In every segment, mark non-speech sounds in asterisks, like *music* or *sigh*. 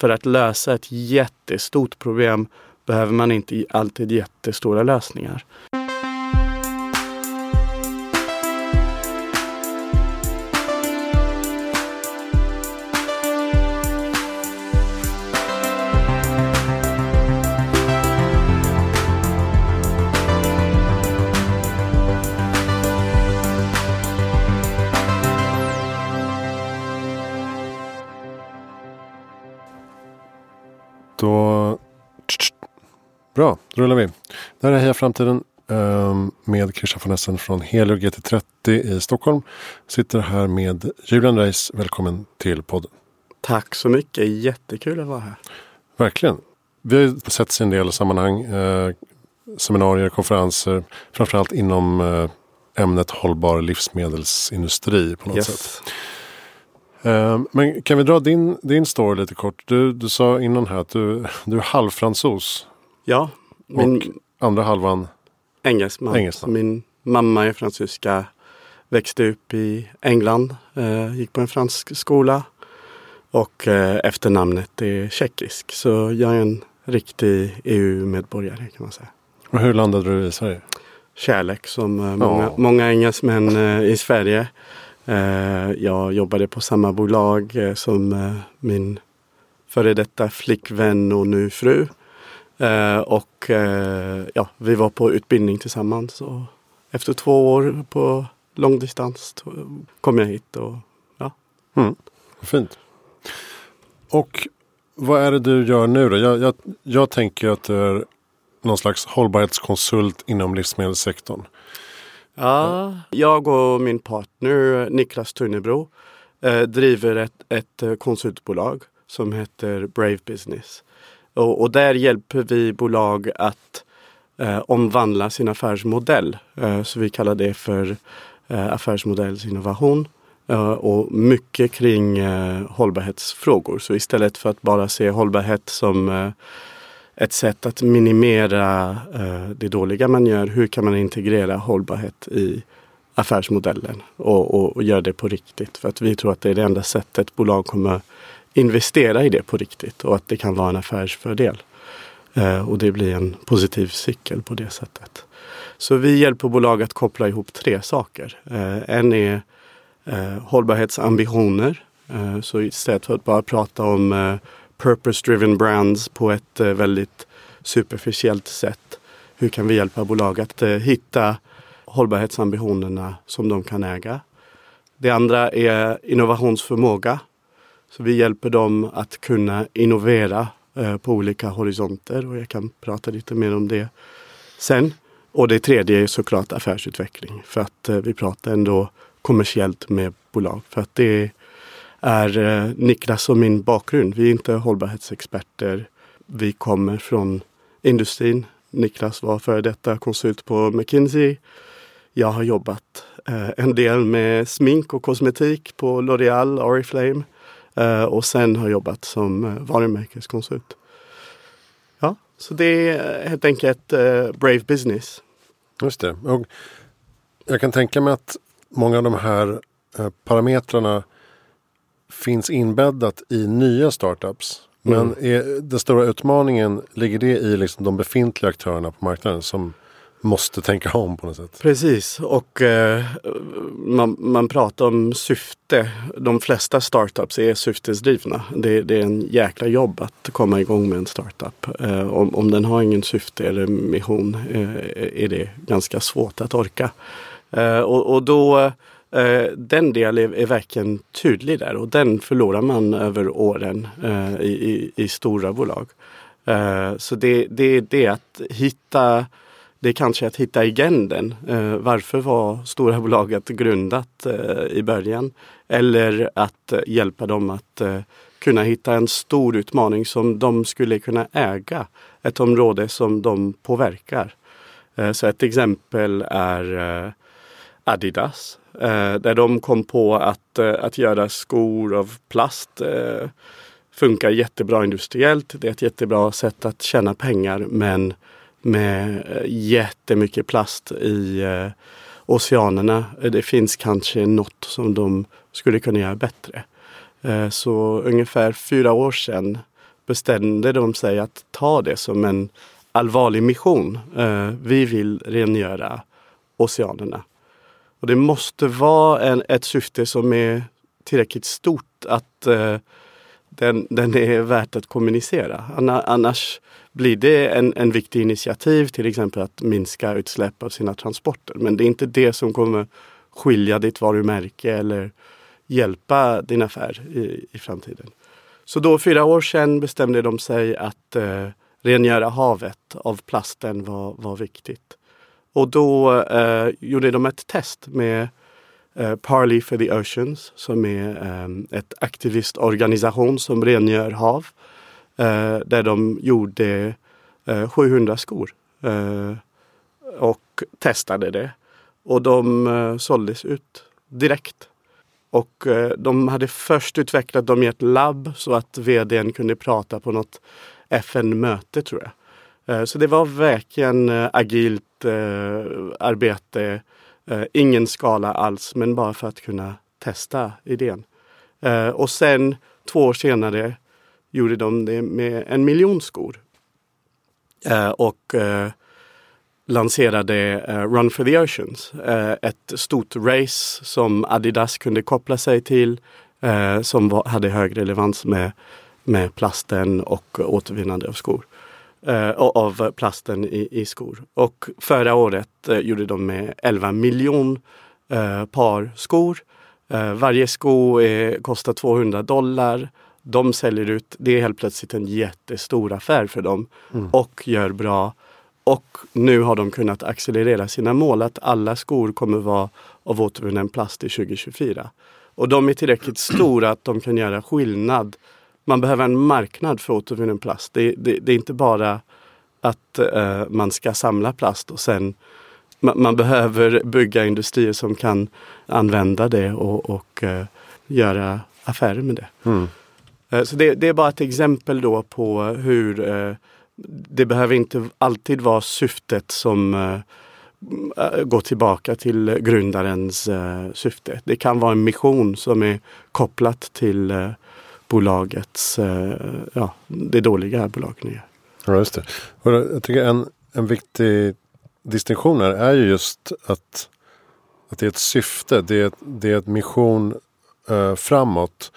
för att lösa ett jättestort problem behöver man inte alltid jättestora lösningar. Då rullar vi. Det här är Heja Framtiden ehm, med Christian von Essen från Helio GT30 i Stockholm. Sitter här med Julian Reis. Välkommen till podden. Tack så mycket. Jättekul att vara här. Verkligen. Vi har sett i en del sammanhang. Eh, seminarier, konferenser. Framförallt inom eh, ämnet hållbar livsmedelsindustri på något Yes. sätt. Eh, Men kan vi dra din, din story lite kort? Du, du sa innan här att du, du är halvfransos. Ja, min Andra halvan. engelsman. Engelsman. Min mamma är fransyska. Växte upp i England. Eh, gick på en fransk skola. Och eh, efternamnet är tjeckisk. Så jag är en riktig EU-medborgare kan man säga. Och hur landade du i Sverige? kärlek som eh, många, Ja. många engelsmän eh, i Sverige. Eh, jag jobbade på samma bolag eh, som min före detta flickvän och nu fru. Eh, och eh, ja, vi var på utbildning tillsammans. Och efter två år på långdistans kom jag hit. Och, Fint. Och vad är det du gör nu då? Jag, jag, jag tänker att du är någon slags hållbarhetskonsult inom livsmedelssektorn. Ja, jag och min partner Niklas Tunnebro eh, driver ett, ett konsultbolag som heter Brave Business. Och, och där hjälper vi bolag att eh, omvandla sin affärsmodell. Eh, så vi kallar det för eh, affärsmodellsinnovation. Eh, och mycket kring eh, hållbarhetsfrågor. Så istället för att bara se hållbarhet som eh, ett sätt att minimera eh, det dåliga man gör. Hur kan man integrera hållbarhet i affärsmodellen och, och, och göra det på riktigt? För att vi tror att det är det enda sättet bolag kommer investera i det på riktigt och att det kan vara en affärsfördel. Eh, och det blir en positiv cykel på det sättet. Så vi hjälper bolag att koppla ihop tre saker. Eh, en är eh, hållbarhetsambitioner. Så istället för att bara prata om purpose-driven brands på ett väldigt superficiellt sätt. Hur kan vi hjälpa bolag att hitta hållbarhetsambitionerna som de kan äga? Det andra är innovationsförmåga. Så vi hjälper dem att kunna innovera eh, på olika horisonter och jag kan prata lite mer om det sen. Och det tredje är såklart affärsutveckling för att eh, vi pratar ändå kommersiellt med bolag. För att det är eh, Niklas och min bakgrund. Vi är inte hållbarhetsexperter. Vi kommer från industrin. Niklas var före detta konsult på McKinsey. Jag har jobbat eh, en del med smink och kosmetik på L'Oreal, Oriflame. Eh, och sen har jobbat som eh, varumärkeskonsult. Ja, så det är helt enkelt eh, Brave Business. Just det. Och jag kan tänka mig att många av de här parametrarna finns inbäddat i nya startups. Men Mm. är den stora utmaningen, ligger det i liksom de befintliga aktörerna på marknaden som måste tänka om på något sätt? Precis, och eh, man, man pratar om syfte. De flesta startups är syftesdrivna. Det, det är en jäkla jobb att komma igång med en startup. Eh, om, om den har ingen syfte eller mission eh, är det ganska svårt att orka. Eh, och, och då eh, den delen är, är verkligen tydlig där och den förlorar man över åren eh, i, i, i stora bolag. Eh, så det, det, det är att hitta det är kanske att hitta agenden. Eh, varför var stora bolaget grundat eh, i början? Eller att eh, hjälpa dem att eh, kunna hitta en stor utmaning som de skulle kunna äga. Ett område som de påverkar. Eh, så ett exempel är eh, Adidas. Där de kom på att, att göra skor av plast funkar jättebra industriellt. Det är ett jättebra sätt att tjäna pengar men med eh, jättemycket plast i eh, oceanerna. Eh, det finns kanske något som de skulle kunna göra bättre. Eh, så ungefär fyra år sedan bestämde de sig att ta det som en allvarlig mission. Eh, vi vill rengöra oceanerna. Och det måste vara en, ett syfte som är tillräckligt stort att eh, den, den är värt att kommunicera. Annars blir det en, en viktig initiativ, till exempel att minska utsläpp av sina transporter. Men det är inte det som kommer skilja ditt varumärke eller hjälpa din affär i, i framtiden. Så då fyra år sedan bestämde de sig att eh, rengöra havet av plasten var, var viktigt. Och då eh, gjorde de ett test med eh, Parley for the Oceans som är eh, ett aktivistorganisation som rengör hav. Eh, där de gjorde eh, 700 skor eh, och testade det. Och de eh, såldes ut direkt. Och eh, de hade först utvecklat dem i ett labb så att vdn kunde prata på något FN-möte tror jag. Så det var verkligen agilt arbete. Ingen skala alls men bara för att kunna testa idén. Och sen två år senare gjorde de det med en miljon skor. Eh, och eh, lanserade eh, Run for the Oceans. Eh, ett stort race som Adidas kunde koppla sig till eh, som var, hade hög relevans med, med plasten och återvinnande av skor. Eh, av plasten i, i, skor. Och förra året eh, gjorde de med 11 miljon eh, par skor. Eh, varje sko är, kostar 200 dollar de säljer ut, det är helt plötsligt en jättestor affär för dem mm. och gör bra. Och nu har de kunnat accelerera sina mål att alla skor kommer vara av återvunnen plast i 2024. Och de är tillräckligt *clears throat* stora att de kan göra skillnad. Man behöver en marknad för återvunnen plast. Det, det, det är inte bara att uh, man ska samla plast och sen man, man, behöver bygga industrier som kan använda det och, och uh, göra affärer med det. Mm. Eh, så det, det, är bara ett exempel då på hur eh, det behöver inte alltid vara syftet som eh, går tillbaka till grundarens syfte. Det kan vara en mission som är kopplat till bolagets, ja, det dåliga bolaget nu. Ja, just det. Och jag tycker en, en viktig distinktion här är ju just att, att det är ett syfte, det är, det är ett mission eh, framåt.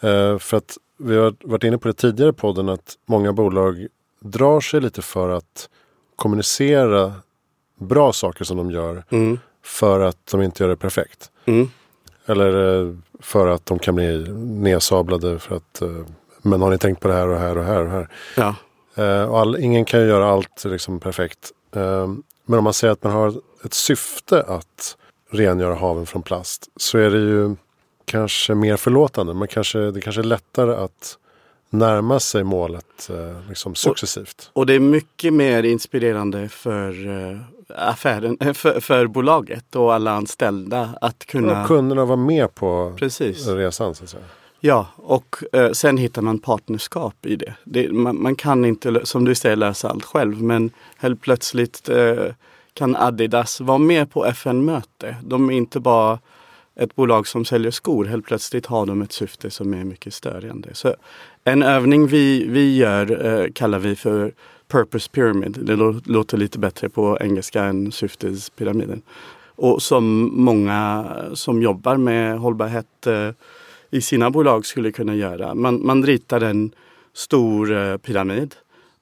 Eh, för att vi har varit inne på det tidigare i podden att många bolag drar sig lite för att kommunicera bra saker som de gör mm. för att de inte gör det perfekt. Mm. Eller eh, för att de kan bli nedsablade för att eh, men har ni tänkt på det här och här och här och här. Ja. Och all, ingen kan ju göra allt liksom perfekt. Men om man säger att man har ett syfte att rengöra haven från plast så är det ju kanske mer förlåtande. Man kanske, det kanske är lättare att närma sig målet eh, liksom successivt. Och, och, det är mycket mer inspirerande för eh, affären, eh, för, för, bolaget och alla anställda att kunna... Och kunderna vara med på Precis. resan. Så att säga. Ja, och eh, sen hittar man partnerskap i det. det man, man, kan inte, som du säger, lösa allt själv men helt plötsligt eh, kan Adidas vara med på FN-möte. De är inte bara ett bolag som säljer skor, helt plötsligt har de ett syfte som är mycket större än det. Så en övning vi, vi gör eh, kallar vi för Purpose Pyramid. Det låter lite bättre på engelska än syftespyramiden. Och som många som jobbar med hållbarhet eh, i sina bolag skulle kunna göra. Man, man ritar en stor eh, pyramid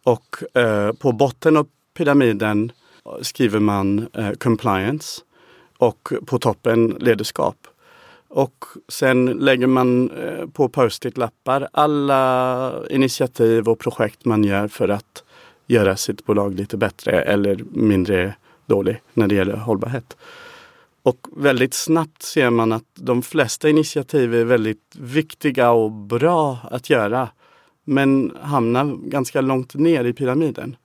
och eh, på botten av pyramiden skriver man eh, compliance och på toppen ledarskap. Och sen lägger man eh, på post-it-lappar alla initiativ och projekt man gör för att göra sitt bolag lite bättre eller mindre dålig när det gäller hållbarhet. Och väldigt snabbt ser man att de flesta initiativ är väldigt viktiga och bra att göra men hamnar ganska långt ner i pyramiden.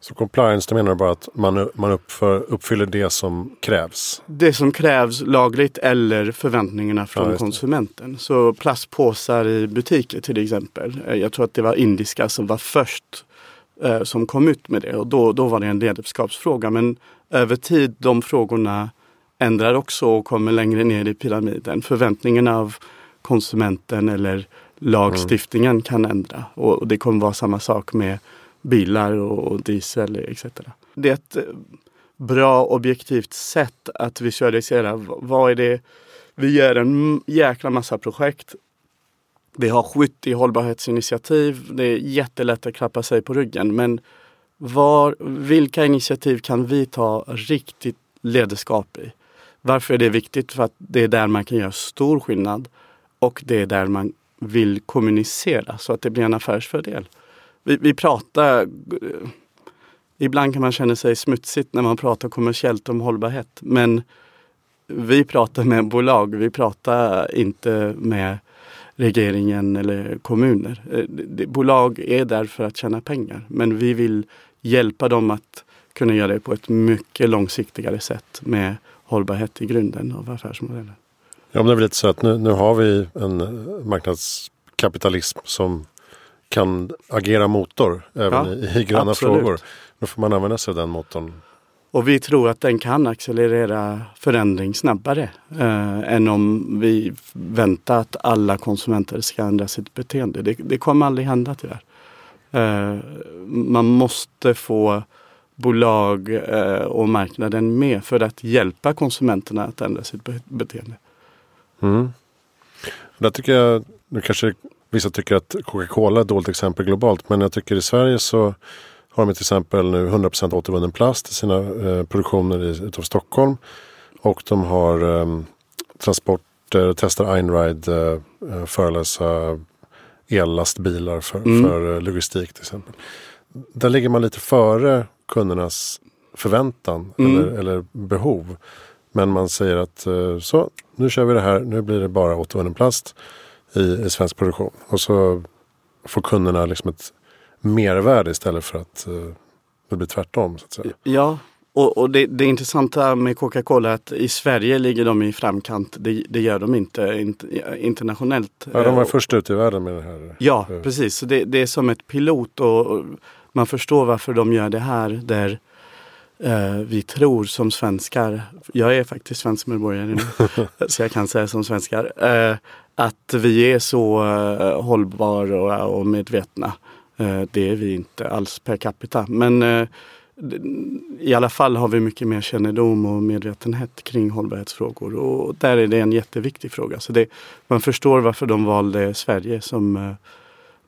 Så compliance, det menar du bara att man, man uppför, uppfyller det som krävs? Det som krävs lagligt eller förväntningarna från ja, konsumenten. Så plastpåsar i butiker till exempel. Eh, jag tror att det var indiska som var först eh, som kom ut med det och då, då var det en ledarskapsfråga. Men över tid de frågorna ändrar också och kommer längre ner i pyramiden. Förväntningarna av konsumenten eller lagstiftningen mm. kan ändra. Och, det kommer vara samma sak med bilar och, diesel etc. Det är ett eh, bra objektivt sätt att visualisera vad är det vi gör en jäkla massa projekt. Vi har 70 hållbarhetsinitiativ. Det är jättelätt att klappa sig på ryggen. Men var, vilka initiativ kan vi ta riktigt ledarskap i? Varför är det viktigt? För att det är där man kan göra stor skillnad och det är där man vill kommunicera så att det blir en affärsfördel. Vi, vi pratar eh, Ibland kan man känna sig smutsigt när man pratar kommersiellt om hållbarhet. Men vi pratar med bolag, vi pratar inte med regeringen eller kommuner. Eh, bolag är där för att tjäna pengar men vi vill hjälpa dem att kunna göra det på ett mycket långsiktigare sätt med hållbarhet i grunden av affärsmodellen. Ja, men det är väl lite så att nu, nu har vi en marknadskapitalism som kan agera motor även ja, i, i gröna absolut. frågor. Då får man använda sig av den motorn. Och vi tror att den kan accelerera förändring snabbare eh, än om vi väntar att alla konsumenter ska ändra sitt beteende. Det, det kommer aldrig hända tyvärr. Eh, man måste få bolag eh, och marknaden med för att hjälpa konsumenterna att ändra sitt be beteende. Mm. Där tycker jag, nu kanske vissa tycker att Coca-Cola är ett dåligt exempel globalt men jag tycker i Sverige så har de till exempel nu 100% återvunnen plast i sina eh, produktioner i, utav Stockholm. Och de har eh, transporter, testar Einride, eh, eh, föreläsa ellastbilar för, mm. för eh, logistik till exempel. Där ligger man lite före kundernas förväntan mm. eller, eller, behov. Men man säger att eh, så, nu kör vi det här, nu blir det bara återvunnen plast i, i svensk produktion. Och så får kunderna liksom ett mervärde istället för att uh, det blir tvärtom. Så att säga. Ja, och, och det, det intressanta med Coca-Cola är att i Sverige ligger de i framkant. Det, det gör de inte in, internationellt. Ja, de var först ut i världen med det här. Ja, precis. Så det, det är som ett pilot och, och, man förstår varför de gör det här. Där eh, vi tror som svenskar, jag är faktiskt svensk medborgare nu, *laughs* så jag kan säga som svenskar, eh, att vi är så eh, hållbara och, medvetna. Eh, det är vi inte alls per capita. Men eh, i alla fall har vi mycket mer kännedom och medvetenhet kring hållbarhetsfrågor och där är det en jätteviktig fråga. Så det, man förstår varför de valde Sverige som eh,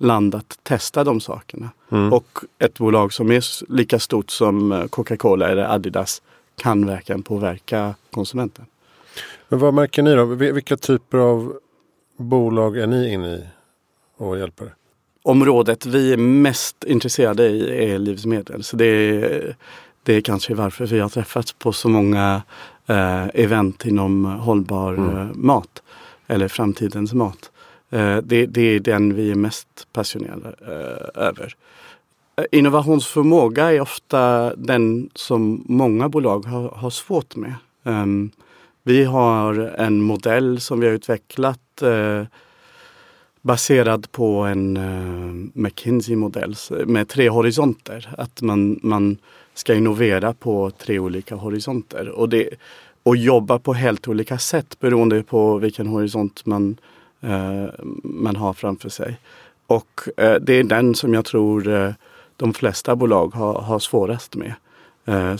land att testa de sakerna. Mm. Och ett bolag som är lika stort som Coca-Cola eller Adidas kan verkligen påverka konsumenten. Men vad märker ni då? Vilka typer av bolag är ni inne i och hjälper? området vi är mest intresserade i är livsmedel. Så det är, det är kanske varför vi har träffats på så många eh, event inom hållbar mm. Eh, mat. Eller framtidens mat. Eh, det, det, är den vi är mest passionerade eh, över. Eh, innovationsförmåga är ofta den som många bolag har, har svårt med. Ehm, vi har en modell som vi har utvecklat baserad på en McKinsey-modell med tre horisonter. Att man, man ska innovera på tre olika horisonter och, det, och jobba på helt olika sätt beroende på vilken horisont man, Eh, man har framför sig. Och eh, det är den som jag tror eh, de flesta bolag har, har svårast med.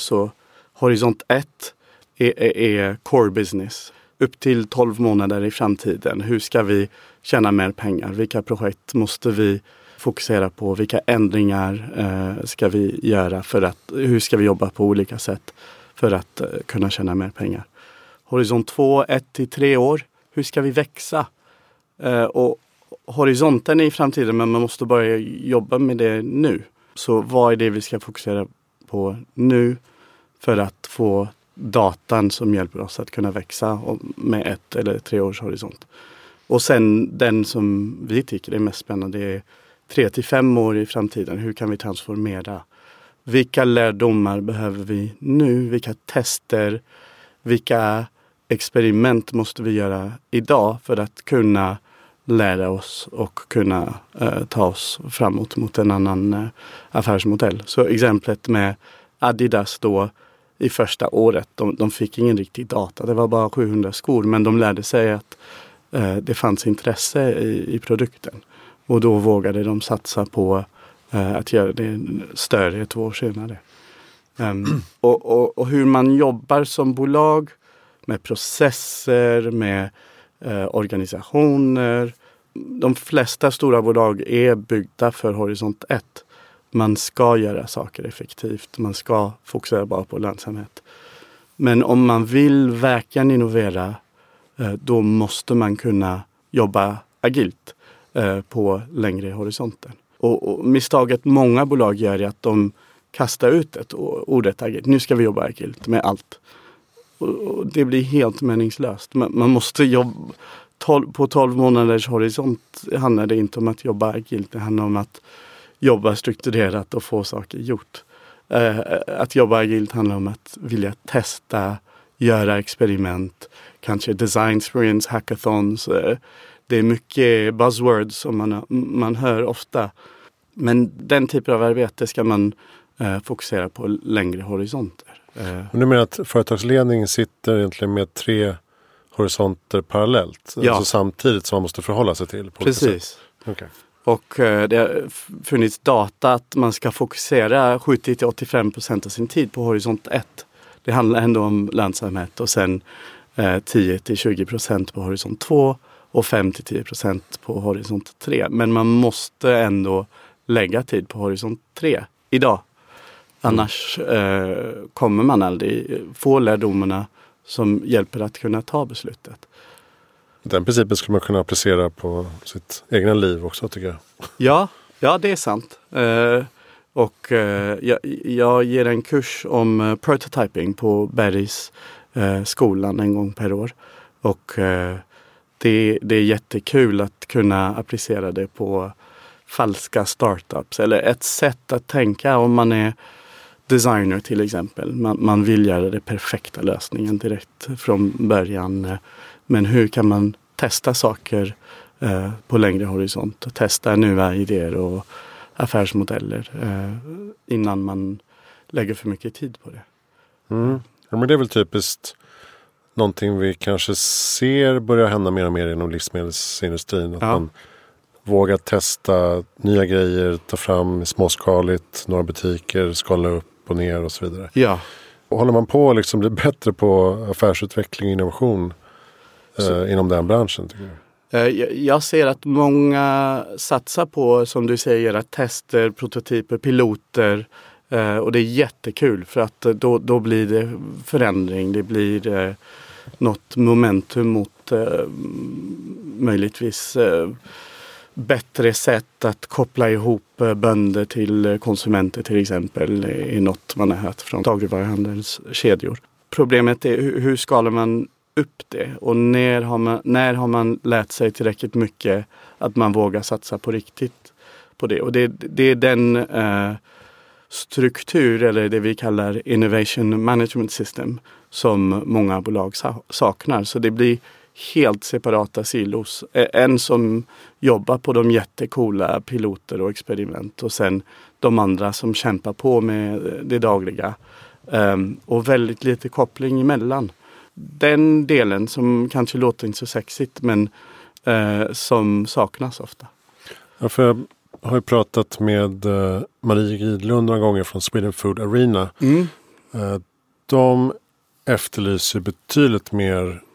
så horisont 1 är, är, är core business upp till 12 månader i framtiden. Hur ska vi tjäna mer pengar? Vilka projekt måste vi fokusera på? Vilka ändringar eh, ska vi göra för att, hur ska vi jobba på olika sätt för att eh, kunna tjäna mer pengar? Horisont 2, 1 till 3 år. Hur ska vi växa? Eh, och horisonten är i framtiden men man måste börja jobba med det nu. Så vad är det vi ska fokusera på nu för att få datan som hjälper oss att kunna växa med ett eller tre års horisont. Och sen den som vi tycker är mest spännande är tre till fem år i framtiden. Hur kan vi transformera? Vilka lärdomar behöver vi nu? Vilka tester? Vilka experiment måste vi göra idag för att kunna lära oss och kunna eh, ta oss framåt mot en annan eh, affärsmodell. Så exemplet med Adidas då i första året. De, de fick ingen riktig data. Det var bara 700 skor men de lärde sig att eh, det fanns intresse i, i produkten. Och då vågade de satsa på eh, att göra det större två år senare. Um, och, och, och, hur man jobbar som bolag med processer, med eh, organisationer. De flesta stora bolag är byggda för Horisont 1. Man ska göra saker effektivt. Man ska fokusera bara på lönsamhet. Men om man vill verkligen innovera, eh, då måste man kunna jobba agilt eh, på längre horisonter. Och, och misstaget många bolag gör är att de kastar ut ett ordet agilt. Nu ska vi jobba agilt med allt. Och, och det blir helt meningslöst. Man, man måste jobba tol, på 12 månaders horisont handlar det inte om att jobba agilt. Det handlar om att jobba strukturerat och få saker gjort. Eh, att jobba agilt handlar om att vilja testa, göra experiment, kanske design sprints, hackathons. Eh, det är mycket buzzwords som man, man hör ofta. Men den typen av arbete ska man eh, fokusera på längre horisonter. Eh. Du menar att företagsledningen sitter egentligen med tre horisonter parallellt? Ja. Alltså samtidigt som man måste förhålla sig till? Precis. Okay. Och eh, det har funnits data att man ska fokusera 70 till 85 procent av sin tid på horisont 1. Det handlar ändå om lönsamhet och sen eh, 10 till 20 procent på horisont 2 och 5 till 10 procent på horisont 3. Men man måste ändå lägga tid på horisont 3 idag. Annars eh, kommer man aldrig få lärdomarna som hjälper att kunna ta beslutet. Den principen skulle man kunna applicera på sitt egna liv också tycker jag. Ja, ja det är sant. Eh, och eh, jag, jag, ger en kurs om eh, prototyping på Bergs eh, skolan en gång per år. Och eh, det, det är jättekul att kunna applicera det på falska startups eller ett sätt att tänka om man är designer till exempel. Man, man vill göra den perfekta lösningen direkt från början. Men hur kan man testa saker eh, på längre horisont? Testa nya idéer och affärsmodeller eh, innan man lägger för mycket tid på det. Mm. Ja, men det är väl typiskt någonting vi kanske ser börja hända mer och mer inom livsmedelsindustrin. Att ja. man vågar testa nya grejer, ta fram småskaligt, några butiker, skala upp och ner och så vidare. Ja. Och håller man på att liksom bli bättre på affärsutveckling och innovation eh, inom den branschen? Tycker jag? Eh, jag ser att många satsar på, som du säger, att tester, prototyper, piloter. Eh, och det är jättekul för att då, då blir det förändring. Det blir eh, något momentum mot eh, möjligtvis eh, bättre sätt att koppla ihop eh, bönder till eh, konsumenter till exempel är något man har hört från dagligvaruhandelskedjor. Problemet är hur skalar man upp det och när har man, när har man lärt sig tillräckligt mycket att man vågar satsa på riktigt på det. Och det, det är den eh, struktur eller det vi kallar Innovation Management System som många bolag saknar. Så det blir helt separata silos. En som jobbar på de jättekola piloter och experiment och sen de andra som kämpar på med det dagliga. Um, och väldigt lite koppling emellan. Den delen som kanske låter inte så sexigt men uh, som saknas ofta. Ja, för jag har ju pratat med uh, Marie Gidlund några gånger från Sweden Food Arena. Mm. De efterlyser betydligt mer Eh,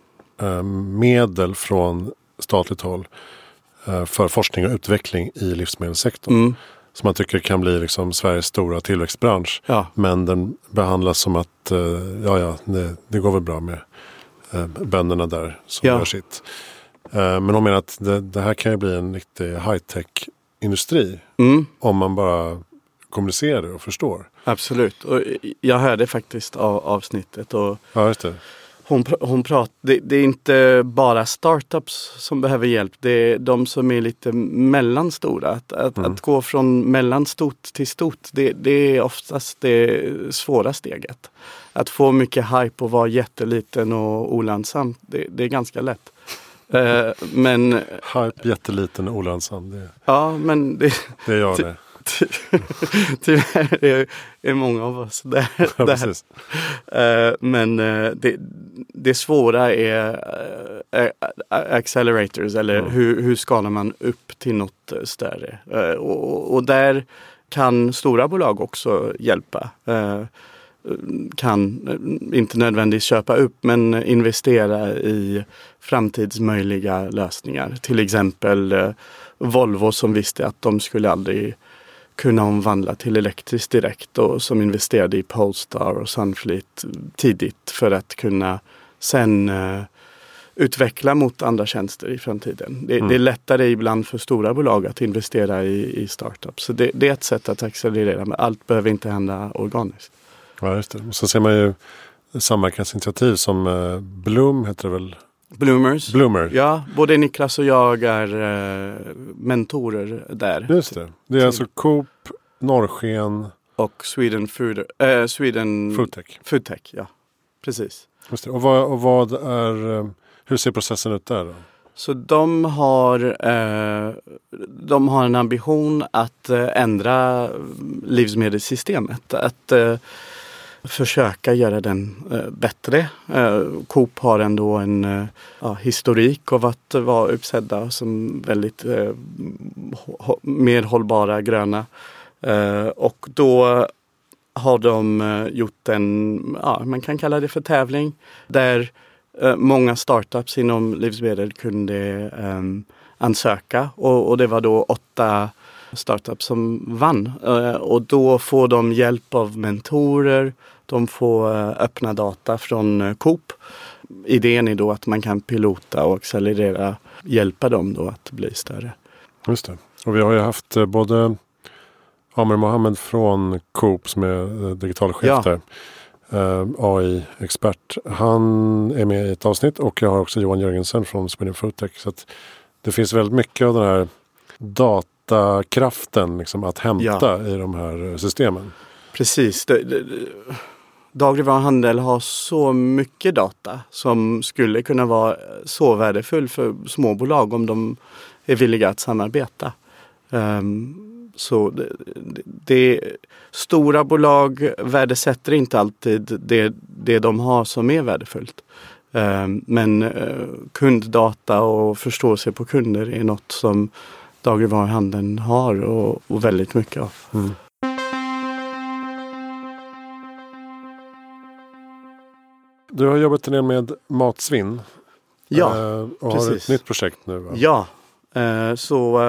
medel från statligt håll eh, för forskning och utveckling i livsmedelssektorn. Mm. Som man tycker kan bli liksom Sveriges stora tillväxtbransch. Ja. Men den behandlas som att eh, ja, ja, det, det går väl bra med bönderna där som ja. gör sitt. Men de menar att det, det, här kan ju bli en riktig high-tech industri. Mm. Om man bara kommunicerar det och förstår. Absolut. Och jag hörde faktiskt av avsnittet. Och ja, just det hon, hon pratar, det, det, är inte bara startups som behöver hjälp. Det är de som är lite mellanstora. Att, att, mm. att gå från mellanstort till stort, det, det, är oftast det svåra steget. Att få mycket hype och vara jätteliten och olönsam, det, det är ganska lätt. uh, men... Hype, jätteliten och olönsam. Det, ja, men det, det gör det. *laughs* Tyvärr är, är många av oss där. Ja, *laughs* där. Eh, men eh, det, det svåra är eh, accelerators eller Mm. hur, hur skalar man upp till något större. Och, och där kan stora bolag också hjälpa. Kan inte nödvändigtvis köpa upp men investera i framtidsmöjliga lösningar. Till exempel Volvo som visste att de skulle aldrig kunna omvandla till elektriskt direkt och som investerade i Polestar och Sunfleet tidigt för att kunna sen eh, utveckla mot andra tjänster i framtiden. Det, Mm. det är lättare ibland för stora bolag att investera i, i startups. Så det, det är ett sätt att accelerera men allt behöver inte hända organiskt. Ja, just det. Och så ser man ju samverkansinitiativ som eh, Bloom heter det väl? Bloomers. Bloomer. Ja, både Niklas och jag är eh, mentorer där. Just det. Det är alltså Coop, Norrsken, Och Sweden Food, eh, Sweden Foodtech. Foodtech. Ja, precis. Just det. Och, vad, och vad är, eh, hur ser processen ut där då? Så de har, eh, de har en ambition att eh, ändra livsmedelssystemet. Att eh, försöka göra den eh, bättre. Eh, Coop har ändå en eh, ja, historik av att vara uppsedda som väldigt eh, mer hållbara gröna. Eh, och då har de eh, gjort en, ja, man kan kalla det för tävling, där eh, många startups inom livsmedel kunde ehm, ansöka och, och det var då åtta startups som vann. Och då får de hjälp av mentorer, de får eh, öppna data från eh, Coop. Idén är då att man kan pilota och accelerera, hjälpa dem då att bli större. Just det. Och vi har ju haft eh, både Amer Mohammed från Coop som är eh, digitalchef Ja. där. AI-expert. Han är med i ett avsnitt och jag har också Johan Jörgensen från Sweden Foodtech. Så det finns väldigt mycket av den här datakraften liksom, att hämta i de här systemen. Precis. Det, det, det- dagligvaruhandel har så mycket data som skulle kunna vara så värdefull för småbolag om de är villiga att samarbeta. Um, så det, det, det, stora bolag värdesätter inte alltid det, det de har som är värdefullt. Um, men uh, kunddata och förståelse på kunder är något som dagligvaruhandeln har och, och väldigt mycket av. Mm. Du har jobbat en del med matsvinn. Ja, eh, och har ett precis. nytt projekt nu. Va? Ja, eh, så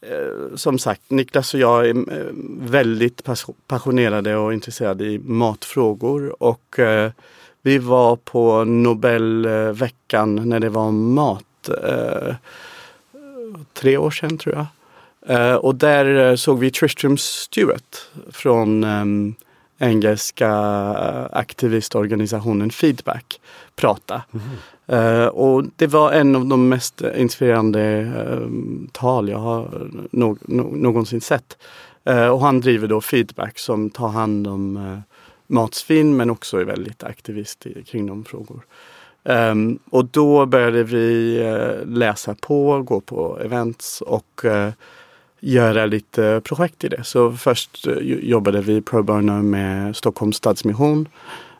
eh, som sagt, Niklas och jag är väldigt pas- passionerade och intresserade i matfrågor och vi var på Nobelveckan när det var mat tre år sedan tror jag. Och där såg vi Tristram Stewart från um, engelska aktivistorganisationen Feedback prata. Eh, och det var en av de mest inspirerande eh, tal jag har no no någonsin sett. Eh, och han driver då Feedback som tar hand om uh, matsvinn men också är väldigt aktivist i, kring de frågor. Um, och då började vi uh, läsa på, gå på events och uh, göra lite projekt i det. Så först eh, jobbade vi pro bono med Stockholms Stadsmission.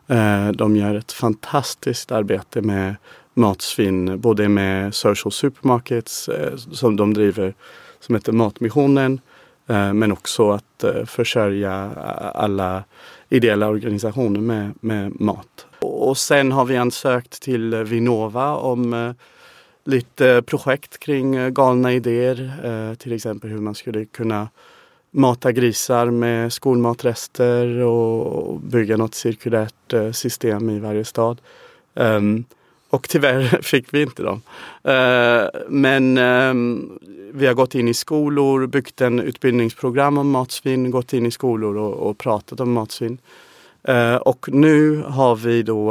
Eh, de gör ett fantastiskt arbete med matsvinn, både med social supermarkets eh, som de driver som heter Matmissionen. Men också att försörja alla ideella organisationer med, med mat. Och sen har vi ansökt till Vinnova om eh, lite eh, projekt kring eh, galna idéer. Eh, till exempel hur man skulle kunna mata grisar med skolmatrester och bygga något cirkulärt system i varje stad. Ehm, och tyvärr *laughs* fick vi inte dem. Men ehm, vi har gått in i skolor, byggt en utbildningsprogram om matsvinn, gått in i skolor och, pratat om matsvinn. Och nu har vi då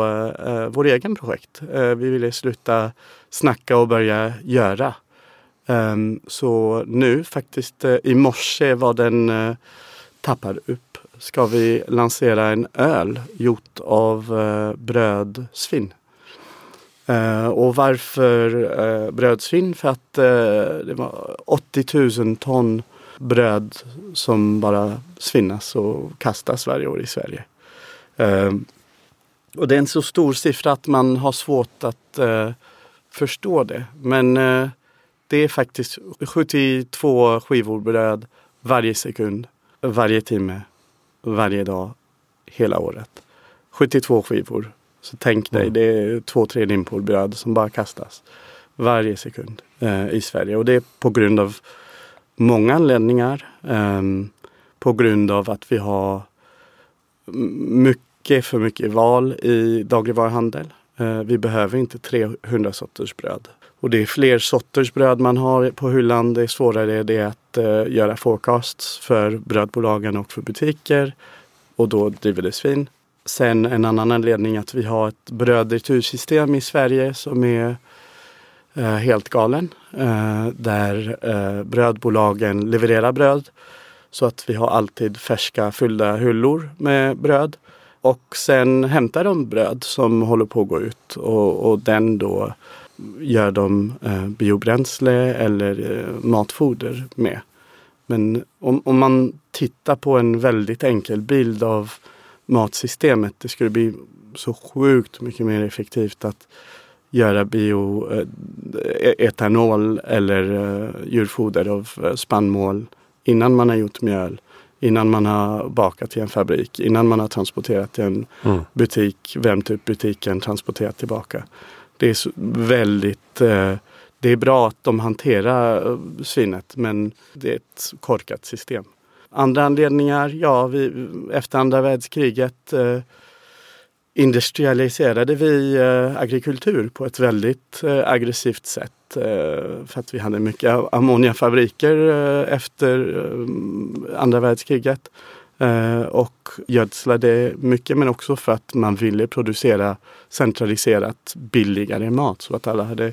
vår egen projekt. Vi ville sluta snacka och börja göra. Um, så nu faktiskt uh, i morse var den uh, tappad upp. Ska vi lansera en öl gjort av eh, uh, brödsvinn. Och varför uh, brödsvinn? För att det var 80 000 ton bröd som bara svinnas och kastas varje år i Sverige. Ehm, och det är en så stor siffra att man har svårt att förstå det. Men eh, det är faktiskt 72 skivor bröd varje sekund, varje timme, varje dag, hela året. 72 skivor. Så tänk dig, mm. det är två, tre limpor bröd som bara kastas varje sekund eh, i Sverige. Och det är på grund av många anledningar. Eh, på grund av att vi har mycket för mycket val i dagligvaruhandel. Eh, vi behöver inte 300 sorters bröd. Och det är fler sorters bröd man har på hyllan. Det är svårare det att eh, göra forecasts för brödbolagen och för butiker. Och då driver det svin. Sen en annan anledning att vi har ett brödretursystem i Sverige som är eh, helt galen. Där brödbolagen levererar bröd. Så att vi har alltid färska fyllda hyllor med bröd. Och sen hämtar de bröd som håller på att gå ut och, och den då gör de eh, biobränsle eller eh, matfoder med. Men om, om man tittar på en väldigt enkel bild av matsystemet, det skulle bli så sjukt mycket mer effektivt att göra bioetanol eh, e-, eller eh, djurfoder av eh, spannmål innan man har gjort mjöl innan man har bakat i en fabrik, innan man har transporterat till en mm. butik, vänt upp butiken, transporterat tillbaka. Det är väldigt eh, det är bra att de hanterar eh, svinet men det är ett korkat system. Andra anledningar, ja, vi, efter andra världskriget eh, industrialiserade vi eh, agrikultur på ett väldigt eh, aggressivt sätt. Eh, för att vi hade mycket ammoniafabriker eh, efter eh, andra världskriget. Och gödslade mycket men också för att man ville producera centraliserat billigare mat så att alla hade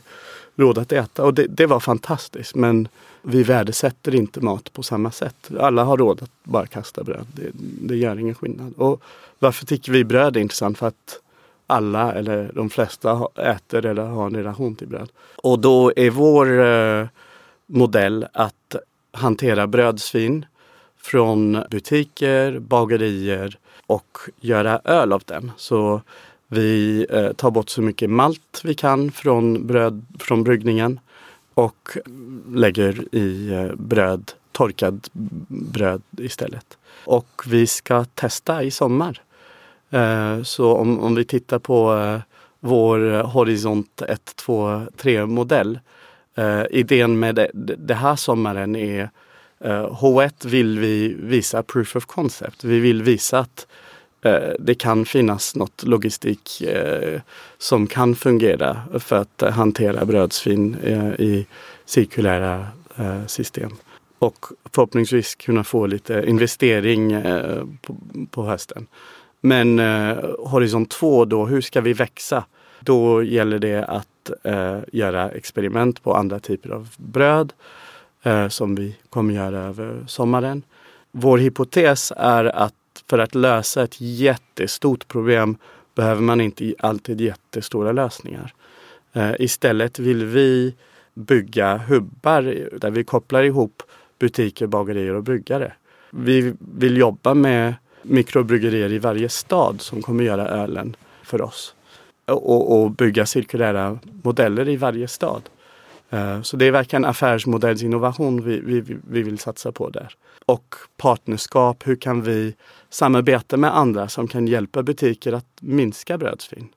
råd att äta. Och det, det var fantastiskt men vi värdesätter inte mat på samma sätt. Alla har råd att bara kasta bröd. Det, det gör ingen skillnad. Och varför tycker vi bröd är intressant? För att alla eller de flesta äter eller har en relation till bröd. Och då är vår eh, modell att hantera brödsvin från butiker, bagerier och göra öl av den. Så vi eh, tar bort så mycket malt vi kan från, bröd, från bryggningen och lägger i eh, bröd, torkad bröd istället. Och vi ska testa i sommar Eh, så om, om vi tittar på eh, vår Horisont 1, 2, 3 modell. Eh, idén med det, det här sommaren är H1 vill vi visa proof of concept. Vi vill visa att det kan finnas något logistik som kan fungera för att hantera brödsvin i cirkulära system. Och förhoppningsvis kunna få lite investering på hösten. Men eh, horisont 2 då, hur ska vi växa? Då gäller det att eh, göra experiment på andra typer av bröd eh, som vi kommer göra över sommaren. Vår hypotes är att för att lösa ett jättestort problem behöver man inte alltid jättestora lösningar. Eh, istället vill vi bygga hubbar där vi kopplar ihop butiker, bagerier och bryggare. Vi vill jobba med mikrobryggerier i varje stad som kommer göra ölen för oss. Och, och bygga cirkulära modeller i varje stad. Eh, så det är verkligen affärsmodellsinnovation vi, vi, vi vill satsa på där. Och partnerskap, hur kan vi samarbeta med andra som kan hjälpa butiker att minska brödsvinn?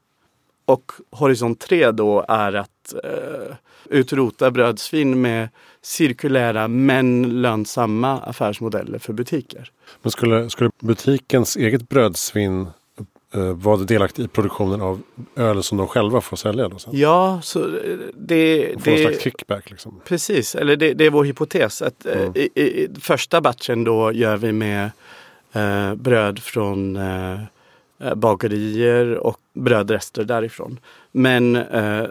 Och horisont 3 då är att eh, utrota brödsvinn med cirkulära men lönsamma affärsmodeller för butiker. Men skulle, skulle butikens eget brödsvinn eh, vara delaktig i produktionen av öl som de själva får sälja? Då sen? Ja, så eh, det... Få det, en slags kickback liksom. Precis, eller det, det är vår hypotes. Att, eh, mm. i, i, första batchen då gör vi med eh, bröd från eh, Eh, bagerier och brödrester därifrån. Men eh,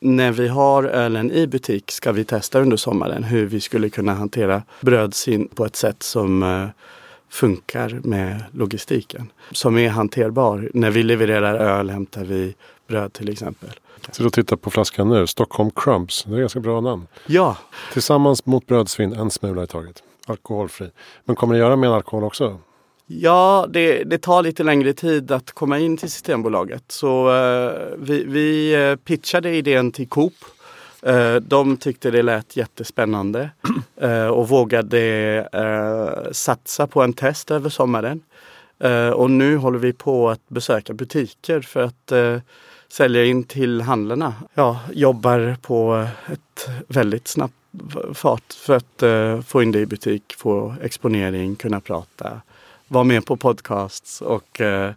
när vi har ölen i butik ska vi testa under sommaren hur vi skulle kunna hantera brödsvinn på ett sätt som eh, funkar med logistiken. Som är hanterbar. När vi levererar öl hämtar vi bröd till exempel. Så du tittar på flaskan nu, Stockholm Crumbs. Det är ganska bra namn. Ja. Tillsammans mot brödsvinn, en smula i taget. alkoholfri. Men kommer ni göra med alkohol också? Ja, det, det, tar lite längre tid att komma in till Systembolaget. Så eh, vi, vi eh, pitchade idén till Coop. Eh, de tyckte det lät jättespännande *clears throat* eh, och vågade eh, satsa på en test över sommaren. Eh, och nu håller vi på att besöka butiker för att eh, sälja in till handlarna. Ja, jobbar på ett väldigt snabbt fart för att eh, få in det i butik, få exponering, kunna prata vara med på podcasts och eh,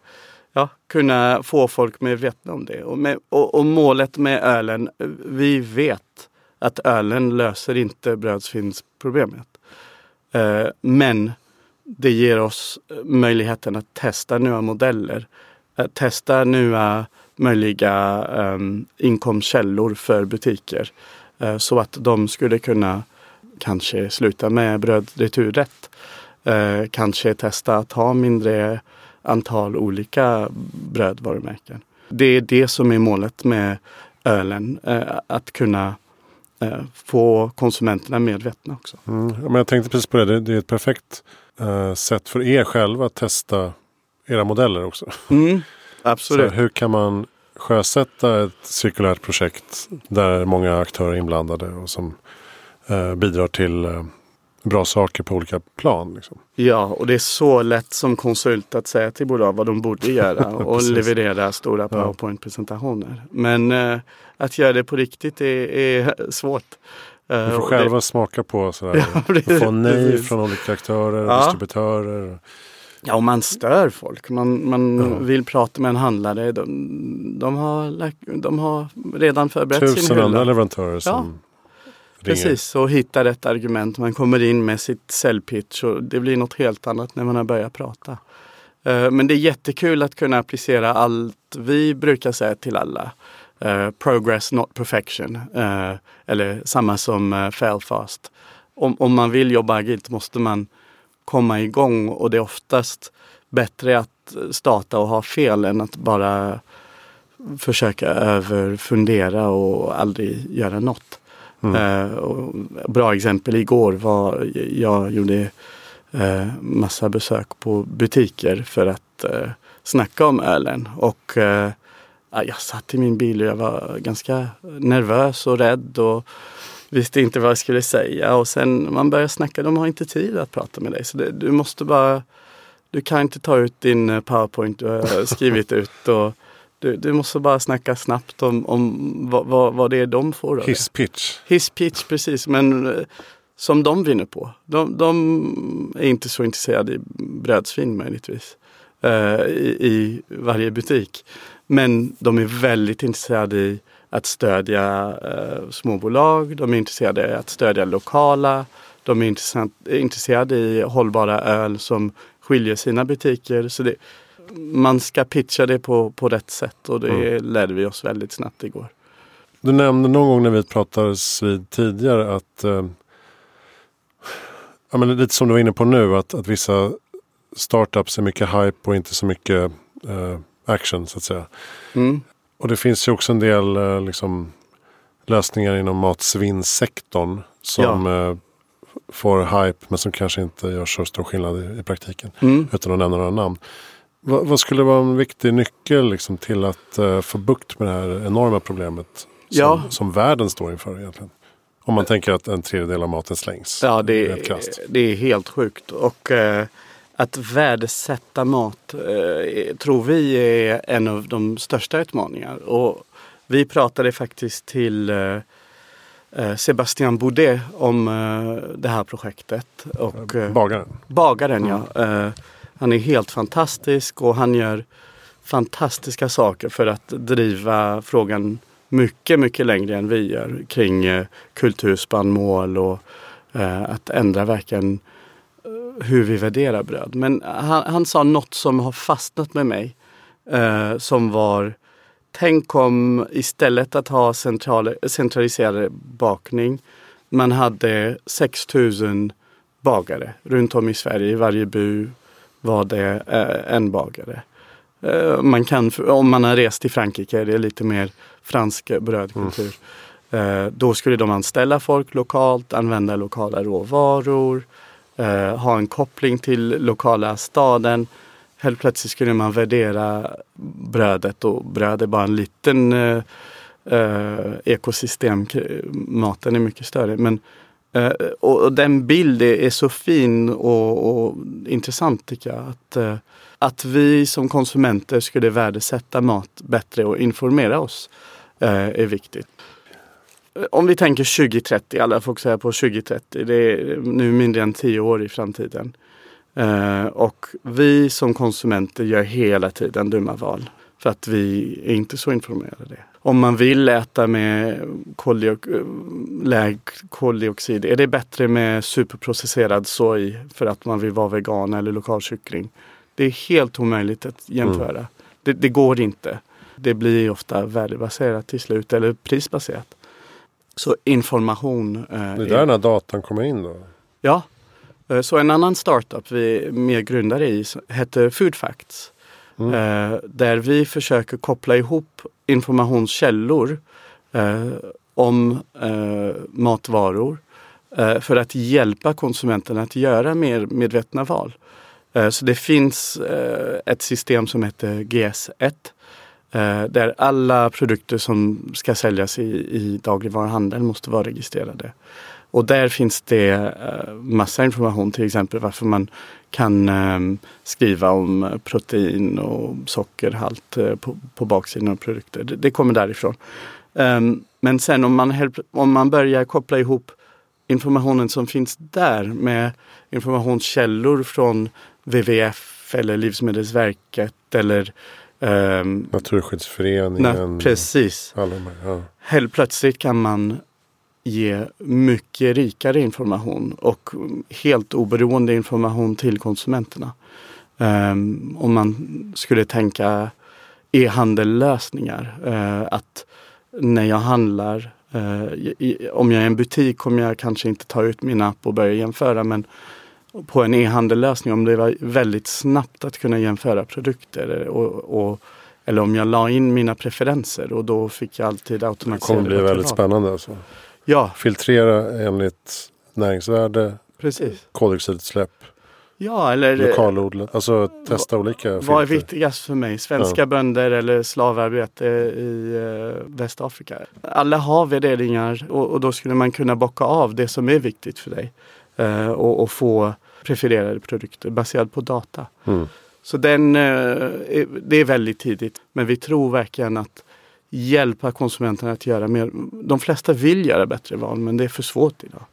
ja, kunna få folk medvetna om det. Och, med, och, och, målet med ölen, vi vet att ölen löser inte brödsvinnsproblemet. Eh, men det ger oss möjligheten att testa nya modeller. Att testa nya möjliga um, inkomstkällor för butiker. Uh, så att de skulle kunna kanske sluta med brödreturrätt Eh, kanske testa att ha mindre antal olika brödvarumärken. Det är det som är målet med ölen. Eh, att kunna eh, få konsumenterna medvetna också. Mm. Men jag tänkte precis på det. Det är ett perfekt eh, sätt för er själva att testa era modeller också. Mm, *laughs* absolut. Så hur kan man sjösätta ett cirkulärt projekt där många aktörer är inblandade och som eh, bidrar till eh, bra saker på olika plan. Liksom. Ja, och det är så lätt som konsult att säga till bolag vad de borde göra *laughs* och leverera stora powerpoint-presentationer. Men eh, att göra det på riktigt är, är svårt. Eh, du får själva det... smaka på sådär. *laughs* Ja, få nej precis. från olika aktörer, ja. distributörer. Ja, och man stör folk. Man, man ja. vill prata med en handlare. De, de, har, de har redan förberett Tusen sin hylla. Tusen andra leverantörer som Precis, och hitta rätt argument. Man kommer in med sitt säljpitch och det blir något helt annat när man har börjat prata. Eh, men det är jättekul att kunna applicera allt vi brukar säga till alla. Uh, progress not perfection. Uh, eller samma som fail fast. Om, om man vill jobba agilt måste man komma igång och det är oftast bättre att starta och ha fel än att bara försöka överfundera och aldrig göra något. Mm. Eh, bra exempel igår var jag gjorde eh, massa besök på butiker för att eh, snacka om ölen. Och eh, jag satt i min bil och jag var ganska nervös och rädd och visste inte vad jag skulle säga. Och sen man börjar snacka, de har inte tid att prata med dig. Så det, du måste bara, du kan inte ta ut din eh, powerpoint du har skrivit ut och du, du, måste bara snacka snabbt om, om vad, vad, vad det är de får. Hisspitch. Hisspitch, precis. Men eh, som de vinner på. De, de är inte så intresserade i brödsvin möjligtvis. Uh, i, i, varje butik. Men de är väldigt intresserade i att stödja uh, småbolag. De är intresserade i att stödja lokala. De är intresserade i hållbara öl som skiljer sina butiker. Så det, man ska pitcha det på, på rätt sätt och det mm. lärde vi oss väldigt snabbt igår. Du nämnde någon gång när vi pratades vid tidigare att eh, ja, men lite som du var inne på nu att, att vissa startups är mycket hype och inte så mycket eh, action så att säga. Mm. Och det finns ju också en del eh, liksom, lösningar inom matsvinnssektorn som ja. eh, får hype men som kanske inte gör så stor skillnad i, i praktiken. Mm. Utan att nämna några namn. Vad, vad, skulle vara en viktig nyckel liksom, till att uh, få bukt med det här enorma problemet som, ja. som världen står inför egentligen? Om man tänker att en tredjedel av maten slängs. Ja, det är, det är helt sjukt. Och uh, att värdesätta mat uh, tror vi är en av de största utmaningarna. Och vi pratade faktiskt till Sebastian Boudet om det här projektet. Och, bagaren? Bagaren, ja. Han är helt fantastisk och han gör fantastiska saker för att driva frågan mycket, mycket längre än vi gör kring eh, kulturspannmål och eh, att ändra verkligen eh, hur vi värderar bröd. Men han, han sa något som har fastnat med mig eh, som var Tänk om istället att ha central, centraliserad bakning man hade 6000 bagare runt om i Sverige i varje by var det eh, en bagare. Eh, man kan, om man har rest till Frankrike, det är lite mer fransk brödkultur. Mm. Eh, då skulle de anställa folk lokalt, använda lokala råvaror. eh, ha en koppling till lokala staden. Helt plötsligt skulle man värdera brödet och bröd är bara en liten eh, eh, ekosystem. Maten är mycket större. Men, Eh, och, och, den bilden är så fin och, och intressant tycker jag. Att, eh, att vi som konsumenter skulle värdesätta mat bättre och informera oss eh, är viktigt. Om vi tänker 2030, alla fokuserar på 2030, det är nu mindre än tio år i framtiden. Och vi som konsumenter gör hela tiden dumma val. För att vi är inte så informerade. Om man vill äta med lägre koldioxid, är det bättre med superprocesserad soj för att man vill vara vegan eller lokalkyckling? Det är helt omöjligt att jämföra. Mm. Det, det, går inte. Det blir ofta värdebaserat till slut eller prisbaserat. Så information. Eh, det är där den här datan kommer in då? Ja. Eh, så en annan startup vi är med grundare i heter Food Facts. Mm. Eh, där vi försöker koppla ihop informationskällor eh, om eh, matvaror eh, för att hjälpa konsumenterna att göra mer medvetna val. Eh, så det finns eh, ett system som heter GS1 eh, där alla produkter som ska säljas i, i dagligvaruhandeln måste vara registrerade. Och där finns det massa information, till exempel varför man kan um, skriva om protein och sockerhalt uh, på, på baksidan av produkter. Det, kommer därifrån. Um, men sen om man, om man börjar koppla ihop informationen som finns där med informationskällor från WWF eller Livsmedelsverket eller um, Naturskyddsföreningen. Na, precis. Alla ja. Helt plötsligt kan man ge mycket rikare information och helt oberoende information till konsumenterna. Um, om man skulle tänka e-handellösningar. Uh, att när jag handlar, uh, i, om jag är en butik kommer jag kanske inte ta ut min app och börja jämföra men på en e-handellösning, om det var väldigt snabbt att kunna jämföra produkter och, och eller om jag la in mina preferenser och då fick jag alltid automatiserade Det kommer bli väldigt spännande. Alltså. Ja. Filtrera enligt näringsvärde, Precis. koldioxidutsläpp. Ja, eller lokalodlat. Alltså testa olika filter. Vad är viktigast för mig? Svenska ja. bönder eller slavarbete i uh, Västafrika? Alla har värderingar och, och, då skulle man kunna bocka av det som är viktigt för dig. Uh, och, och, få prefererade produkter baserat på data. Mm. Så den, uh, det är väldigt tidigt. Men vi tror verkligen att hjälpa konsumenterna att göra mer. De flesta vill göra bättre val men det är för svårt idag.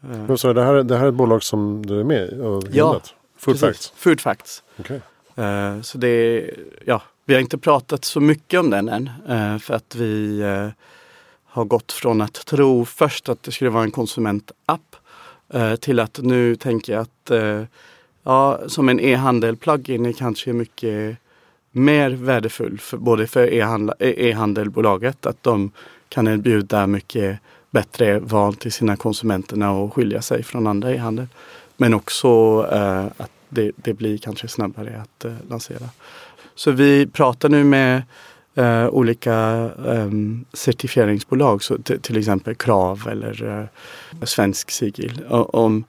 Men så det, här, det här är ett bolag som du är med i? Och ja, Food. Facts? Food Facts. Okay. Uh, så det är, ja, vi har inte pratat så mycket om den än uh, för att vi uh, har gått från att tro först att det skulle vara en konsumentapp till att nu tänker jag att ja, som en e-handel plugin är kanske mycket mer värdefull för, både för e-, e-handelbolaget att de kan erbjuda mycket bättre val till sina konsumenterna och skilja sig från andra e-handel. Men också eh, att det, det, blir kanske snabbare att eh, lansera. Så vi pratar nu med eh, olika ehm, certifieringsbolag, så till exempel Krav eller eh, Svensk Sigil, om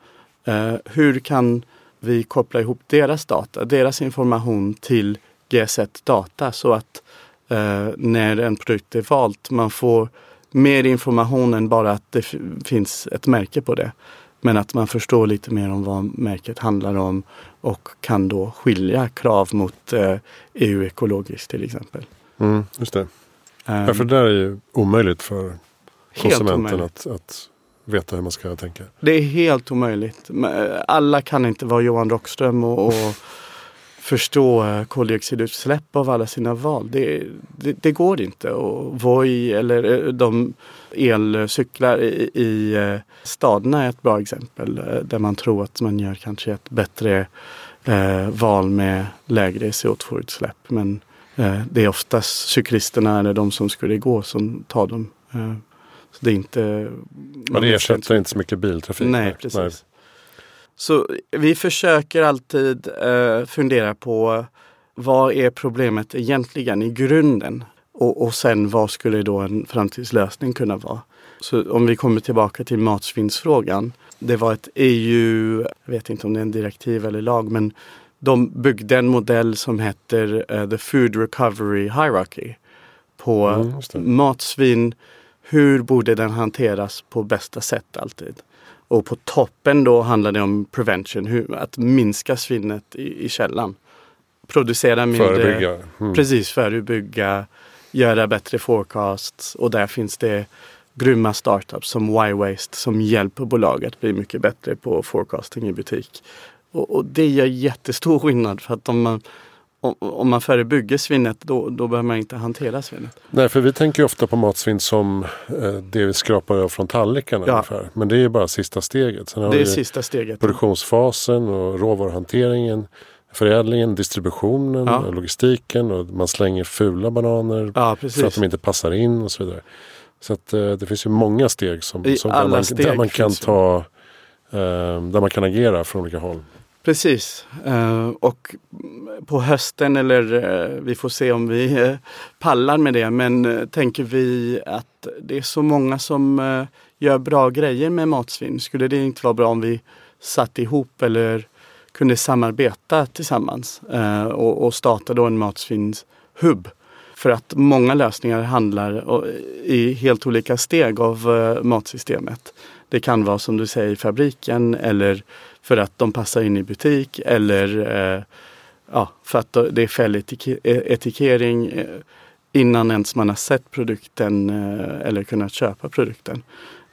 eh, hur kan vi koppla ihop deras data, deras information till G-set data så att eh, när en produkt är valt man får mer information än bara att det finns ett märke på det. Men att man förstår lite mer om vad märket handlar om och kan då skilja krav mot eh, EU ekologiskt till exempel. Mm, just det. Um, ja, för det där är ju omöjligt för konsumenten att, att veta hur man ska tänka. Det är helt omöjligt. Alla kan inte vara Johan Rockström och, och förstå eh, koldioxidutsläpp av alla sina val. Det, det, det går inte. Och Voi eller eh, de elcyklar i, i eh, staderna är ett bra exempel där man tror att man gör kanske ett bättre eh, val med lägre CO2-utsläpp. Men eh, det är oftast cyklisterna eller de som skulle gå som tar dem. Eh, så det är inte... Man ersätter inte så mycket biltrafik. Nej, precis. Nej. Så vi försöker alltid eh, fundera på vad är problemet egentligen i grunden? Och, och sen vad skulle då en framtidslösning kunna vara? Så om vi kommer tillbaka till matsvinnsfrågan. det var ett EU, jag vet inte om det är en direktiv eller lag, men de byggde en modell som heter uh, The Food Recovery Hierarchy. På Mm, matsvinn, hur borde den hanteras på bästa sätt alltid? Och på toppen då handlar det om prevention, hur, att minska svinnet i, i källan. Producera mindre. Förebygga. Mm. Precis, förebygga, göra bättre forecasts och där finns det grymma startups som Y-Waste som hjälper bolag att bli mycket bättre på forecasting i butik. Och, och det gör jättestor skillnad för att om man, om, man förebygger svinnet då, då behöver man inte hantera svinnet. Nej, för vi tänker ju ofta på matsvinn som eh, det vi skrapar av från tallrikarna Ja. ungefär. Men det är ju bara sista steget. Sen har Det är sista steget. produktionsfasen och råvaruhanteringen, förädlingen, distributionen, Ja. och logistiken och man slänger fula bananer Ja, för att de inte passar in och så vidare. Så att eh, det finns ju många steg som, som där, man, där man kan ta eh, där man kan agera från olika håll. Precis. Eh, och på hösten, eller eh, vi får se om vi eh, pallar med det, men tänker vi att det är så många som gör bra grejer med matsvinn. Skulle det inte vara bra om vi satt ihop eller kunde samarbeta tillsammans och, starta då en matsvinnshubb? För att många lösningar handlar i helt olika steg av matsystemet. Det kan vara som du säger i fabriken eller för att de passar in i butik eller eh, ja, för att det är fälletikering eh, innan ens man har sett produkten eh, eller kunnat köpa produkten.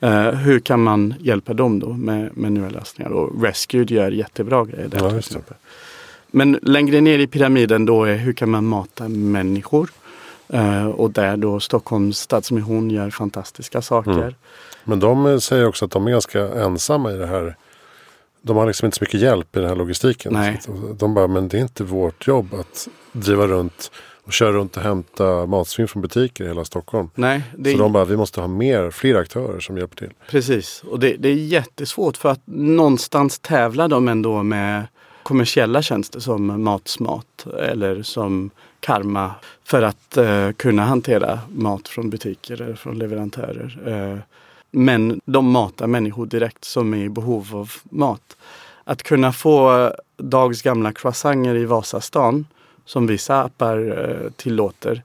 Eh, hur kan man hjälpa dem då med, med nya lösningar? Och Rescued gör jättebra grejer där. Ja, till exempel. Men längre ner i pyramiden då är hur kan man mata människor? Eh, och där då Stockholms Stadsmission gör fantastiska saker. Mm. Men de eh, säger också att de är ganska ensamma i det här. De har liksom inte så mycket hjälp i den här logistiken. Nej. De bara, men det är inte vårt jobb att driva runt och köra runt och hämta matsvinn från butiker i hela Stockholm. Nej, det Så de bara, vi måste ha mer, fler aktörer som hjälper till. Precis, och det, det är jättesvårt för att någonstans tävlar de ändå med kommersiella tjänster som Matsmart eller som Karma för att eh, kunna hantera mat från butiker eller från leverantörer. Eh, men de matar människor direkt som är i behov av mat. Att kunna få dags gamla croissanter i Vasastan som vissa appar eh, tillåter.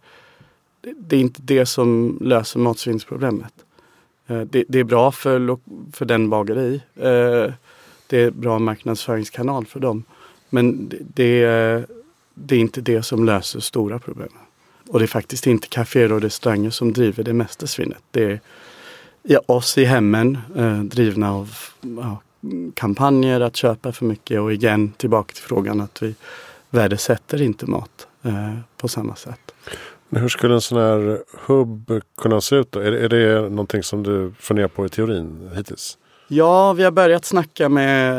Det, är inte det som löser matsvinnsproblemet. Eh, det, det är bra för, för den bageri. Eh, det är bra marknadsföringskanal för dem. Men det, är- det är inte det som löser stora problem. Och det är faktiskt inte kaféer och restauranger som driver det mesta svinnet. Det är ja, oss i hemmen eh, drivna av ja, kampanjer att köpa för mycket och igen tillbaka till frågan att vi värdesätter inte mat eh, på samma sätt. Men hur skulle en sån här hubb kunna se ut då? Är, är det någonting som du funderar på i teorin hittills? Ja, vi har börjat snacka med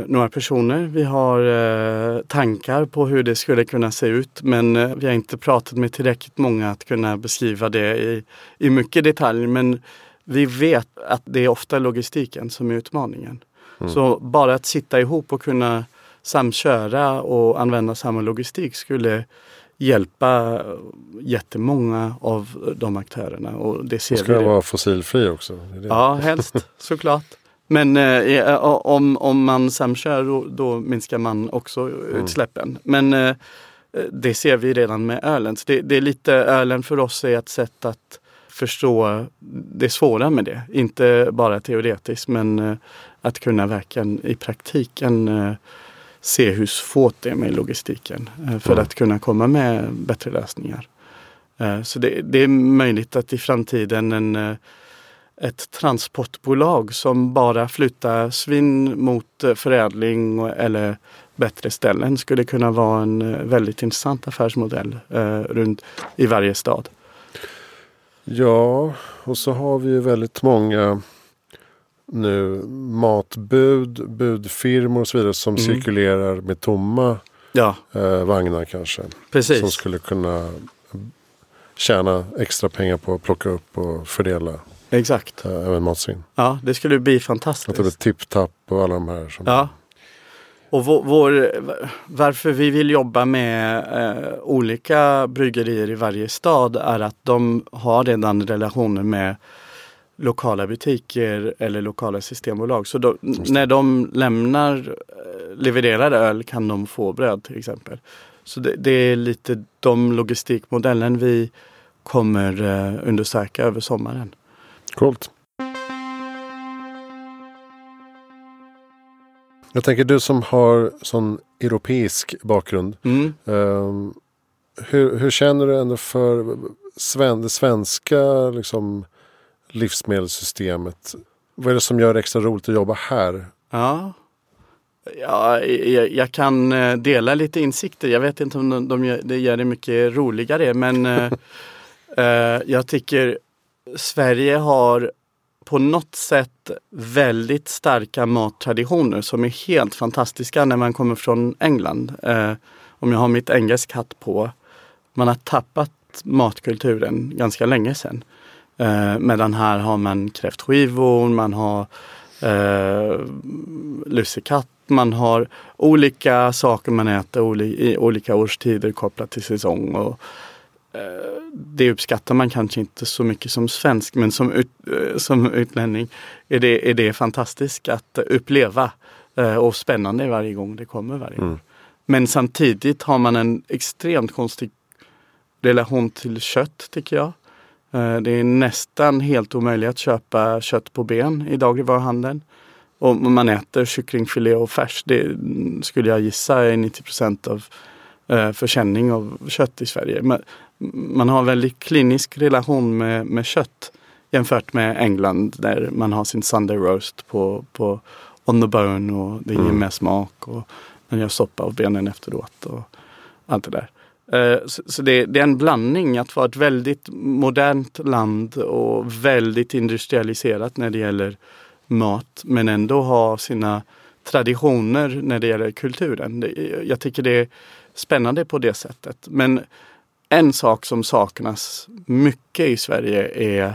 eh, några personer. Vi har eh, tankar på hur det skulle kunna se ut men eh, vi har inte pratat med tillräckligt många att kunna beskriva det i, i mycket detalj. Men vi vet att det är ofta logistiken som är utmaningen. Så bara att sitta ihop och kunna samköra och använda samma logistik skulle hjälpa jättemånga av de aktörerna. Och det ser Då ska vi vara fossilfri också. Det det. Ja, helst *laughs* såklart. Men eh, om, om man samkör då, då minskar man också utsläppen. Men eh, det ser vi redan med ölen. Så det, det är lite, ölen för oss är ett sätt att förstå det svåra med det. Inte bara teoretiskt men eh, att kunna verkligen i praktiken eh, se hur svårt det är med logistiken. Eh, för Mm. att kunna komma med bättre lösningar. Så det, det är möjligt att i framtiden en ett transportbolag som bara flyttar svinn mot förädling eller bättre ställen skulle kunna vara en väldigt intressant affärsmodell eh, runt i varje stad. Ja, och så har vi ju väldigt många nu matbud, budfirmor och så vidare som Mm. cirkulerar med tomma Ja, eh, vagnar kanske. precis. Som skulle kunna tjäna extra pengar på att plocka upp och fördela Exakt. eh, även matsvinn. Ja, det skulle bli Att det blir fantastiskt. tipp-tapp och alla de här. Som, Ja. Och vår, vår, varför vi vill jobba med eh, olika bryggerier i varje stad är att de har redan relationer med lokala butiker eller lokala systembolag. Så då, när de lämnar eh, levererad öl kan de få bröd till exempel. Så det, det är lite de logistikmodellen vi kommer eh, undersöka över sommaren. Coolt. Jag tänker du som har sån europeisk bakgrund. Mm. Um, hur, hur, känner du ändå för sven, det svenska liksom, livsmedelssystemet? Vad är det som gör det extra roligt att jobba här? Ja, ja jag, jag kan eh, dela lite insikter. Jag vet inte om de, de gör, det gör det mycket roligare men uh, *laughs* jag tycker Sverige har på något sätt väldigt starka mattraditioner som är helt fantastiska när man kommer från England. Eh, om jag har mitt engelsk hatt på. Man har tappat matkulturen ganska länge sedan. Eh, medan här har man kräftskivor, man har eh, lussekatt, man har olika saker man äter i olika årstider kopplat till säsong. Och, Eh, det uppskattar man kanske inte så mycket som svensk men som, ut, eh, som utlänning är det, är det fantastiskt att uppleva eh, och spännande varje gång det kommer varje mm. år. Men samtidigt har man en extremt konstig relation till kött tycker jag. Det är nästan helt omöjligt att köpa kött på ben i dagligvaruhandeln. Och man äter kycklingfilé och färs, det skulle jag gissa är 90% av försäljning av kött i Sverige man har en väldigt klinisk relation med, med kött jämfört med England där man har sin Sunday roast på, på on the bone och det ger mm. mer smak och man gör soppa av benen efteråt och allt det där. Uh, så, så det, det, är en blandning att vara ett väldigt modernt land och väldigt industrialiserat när det gäller mat men ändå ha sina traditioner när det gäller kulturen. Jag tycker det är spännande på det sättet. Men en sak som saknas mycket i Sverige är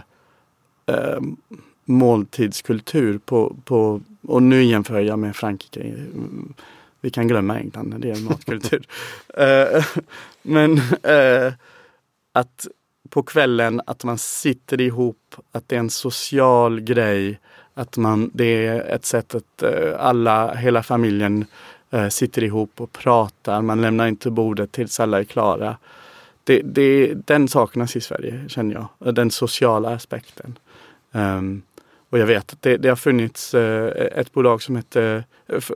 eh, måltidskultur. På, på, och nu jämför jag med Frankrike. Vi kan glömma England när det gäller matkultur. *laughs* eh, men eh, att på kvällen att man sitter ihop, att det är en social grej. Att man, det är ett sätt att eh, alla, hela familjen eh, sitter ihop och pratar. Man lämnar inte bordet tills alla är klara det, det, den saknas i Sverige, känner jag. Den sociala aspekten. Um, och jag vet att det, det har funnits uh, ett bolag som heter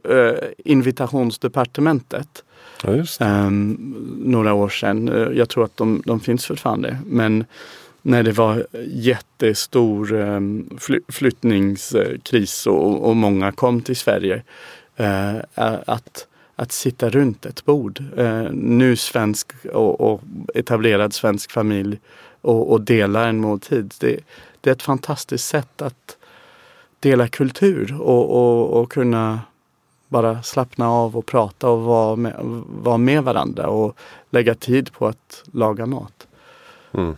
uh, Invitationsdepartementet. Ja, um, några år sedan. Uh, jag tror att de, de finns fortfarande. Men när det var jättestor um, fly, flyttningskris och, och, många kom till Sverige. att att sitta runt ett bord. Eh, nu svensk och, och, etablerad svensk familj och, och dela en måltid. Det, det, är ett fantastiskt sätt att dela kultur och, och, och kunna bara slappna av och prata och vara med, vara med varandra och lägga tid på att laga mat. Mm.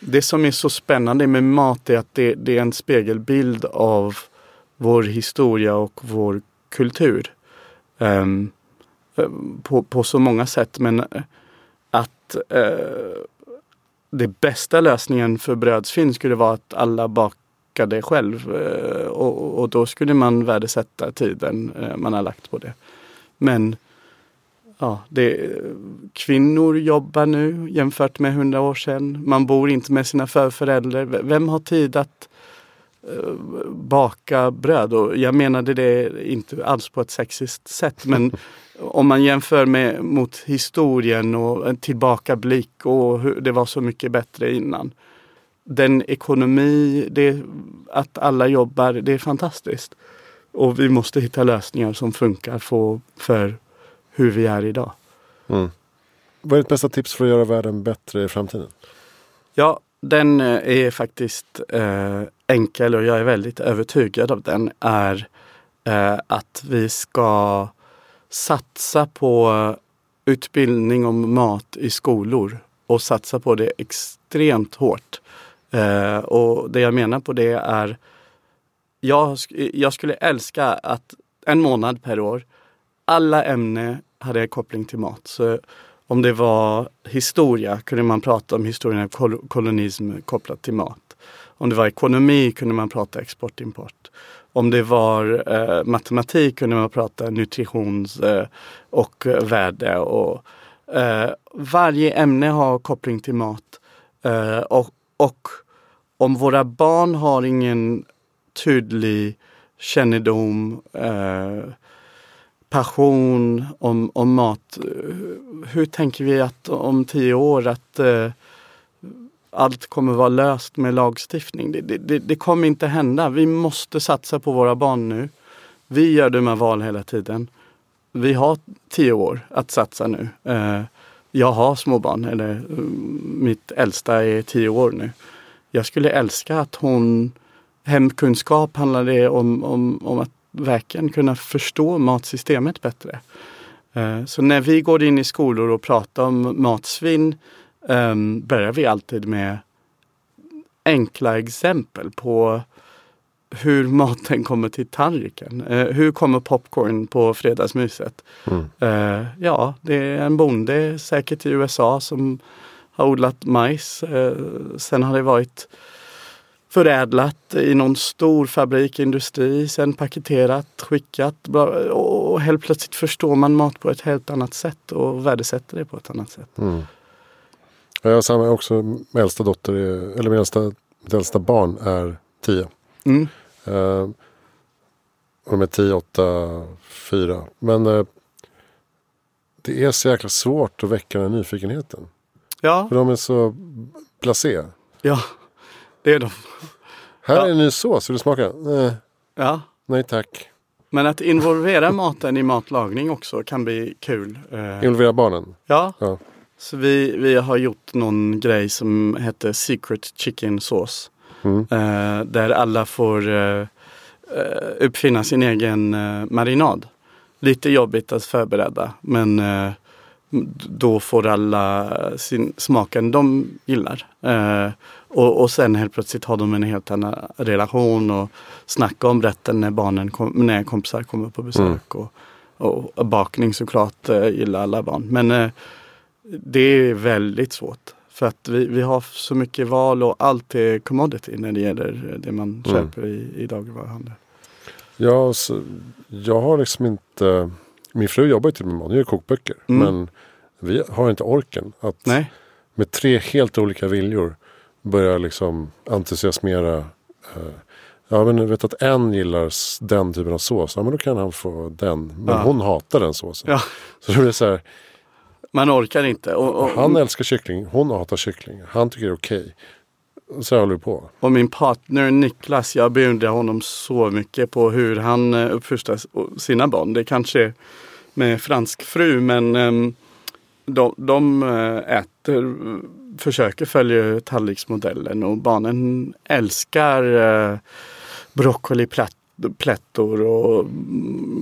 Det som är så spännande med mat är att det, det, är en spegelbild av vår historia och vår kultur. Um, på, på så många sätt. Men eh, att eh, det bästa lösningen för brödsvinn skulle vara att alla bakade själv. Eh, och, och, då skulle man värdesätta tiden eh, man har lagt på det. Men ja, det, kvinnor jobbar nu jämfört med hundra år sedan. Man bor inte med sina förföräldrar. Vem har tid att eh, baka bröd? Och jag menade det inte alls på ett sexiskt sätt men om man jämför med mot historien och en tillbakablick och hur det var så mycket bättre innan. Den ekonomi, det, att alla jobbar, det är fantastiskt. Och vi måste hitta lösningar som funkar för, för hur vi är idag. Mm. Vad är ditt bästa tips för att göra världen bättre i framtiden? Ja, den eh, är faktiskt eh, enkel och jag är väldigt övertygad av den. är eh, att vi ska satsa på utbildning om mat i skolor och satsa på det extremt hårt. Eh, och det jag menar på det är, jag, jag skulle älska att en månad per år, alla ämnen hade koppling till mat. Så om det var historia kunde man prata om historien av kolonism kopplat till mat. Om det var ekonomi kunde man prata export import. Om det var eh, matematik kunde man prata nutritions eh, och värde. Och, eh, varje ämne har koppling till mat. Eh, och, och om våra barn har ingen tydlig kännedom, eh, passion om, om mat. Eh, hur tänker vi att om tio år att eh, allt kommer vara löst med lagstiftning? Det, det, det, kommer inte hända. Vi måste satsa på våra barn nu. Vi gör dumma val hela tiden. Vi har tio år att satsa nu. Eh, jag har småbarn, eller mm, mitt äldsta är tio år nu. Jag skulle älska att hon Hemkunskap handlar det om, om, om att verkligen kunna förstå matsystemet bättre. Eh, så när vi går in i skolor och pratar om matsvinn ehm, börjar vi alltid med enkla exempel på hur maten kommer till tallriken. Eh, hur kommer popcorn på fredagsmyset? Mm. Eh, ja, det är en bonde säkert i USA som har odlat majs. Sen har det varit förädlat i någon stor fabrik, industri, sen paketerat, skickat och helt plötsligt förstår man mat på ett helt annat sätt och värdesätter det på ett annat sätt. Mm. Jag har samma också, min äldsta dotter, är, eller min äldsta, mitt äldsta barn är tio. Mm. Uh, de är tio, åtta, fyra. Men uh, det är så jäkla svårt att väcka den nyfikenheten. Ja. För de är så blasé. Ja. Det är de. Här ja. är en ny sås, vill du smaka? Nej. Ja. Nej tack. Men att involvera maten i matlagning också kan bli kul. Eh, involvera barnen? Ja. ja. Så vi, vi har gjort någon grej som heter Secret Chicken Sauce. Mm. Eh, där alla får uh, uppfinna sin egen marinad. Lite jobbigt att förbereda men då får alla sin smaken de gillar. Och, och sen helt plötsligt har de en helt annan relation och snackar om rätten när barnen kom, när kompisar kommer på besök. Mm. Och, och bakning såklart eh, gillar alla barn. Men eh, det är väldigt svårt. För att vi, vi har så mycket val och allt är commodity när det gäller det man mm. köper i, i dagligvaruhandeln. Ja, så, jag har liksom inte... Min fru jobbar ju till med mat, hon gör kokböcker. Mm. Men vi har inte orken att Nej. med tre helt olika viljor börjar liksom entusiasmera. Eh, ja men vet att en gillar den typen av sås. Ja men då kan han få den. Men ja. hon hatar den såsen. Ja. Så det blir så här. Man orkar inte. Och, och, han älskar kyckling. Hon hatar kyckling. Han tycker det är okej. Okay. Så håller vi på. Och min partner Niklas, jag beundrar honom så mycket på hur han eh, uppfostrar sina barn. Det kanske är med fransk fru men um, de, de eh, äter försöker följa tallriksmodellen och barnen älskar eh, broccoliplättor och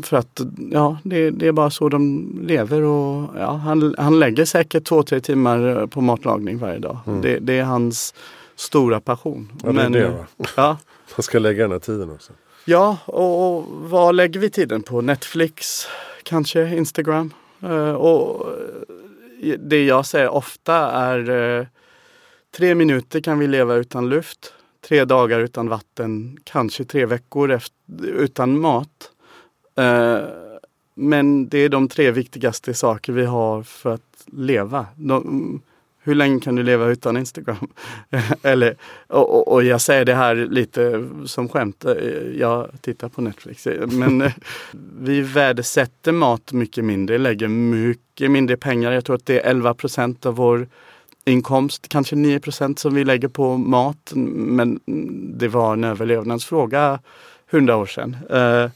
för att ja, det, det, är bara så de lever och ja, han, han lägger säkert två, tre timmar på matlagning varje dag. Mm. Det, det, är hans stora passion. Ja, det är det va? Ja. *laughs* Han ska lägga den här tiden också. Ja, och vad lägger vi tiden på? Netflix, kanske Instagram. Uh, och det jag säger ofta är eh, tre minuter kan vi leva utan luft. Tre dagar utan vatten, kanske tre veckor efter, utan mat. Eh, men det är de tre viktigaste saker vi har för att leva. De, hur länge kan du leva utan Instagram? *laughs* Eller, och, och, jag säger det här lite som skämt. Eh, jag tittar på Netflix. Eh, men eh, *laughs* vi värdesätter mat mycket mindre, lägger mycket mindre pengar. Jag tror att det är 11 procent av vår inkomst, kanske 9 procent som vi lägger på mat. Men det var en överlevnadsfråga hundra år sedan. Uh,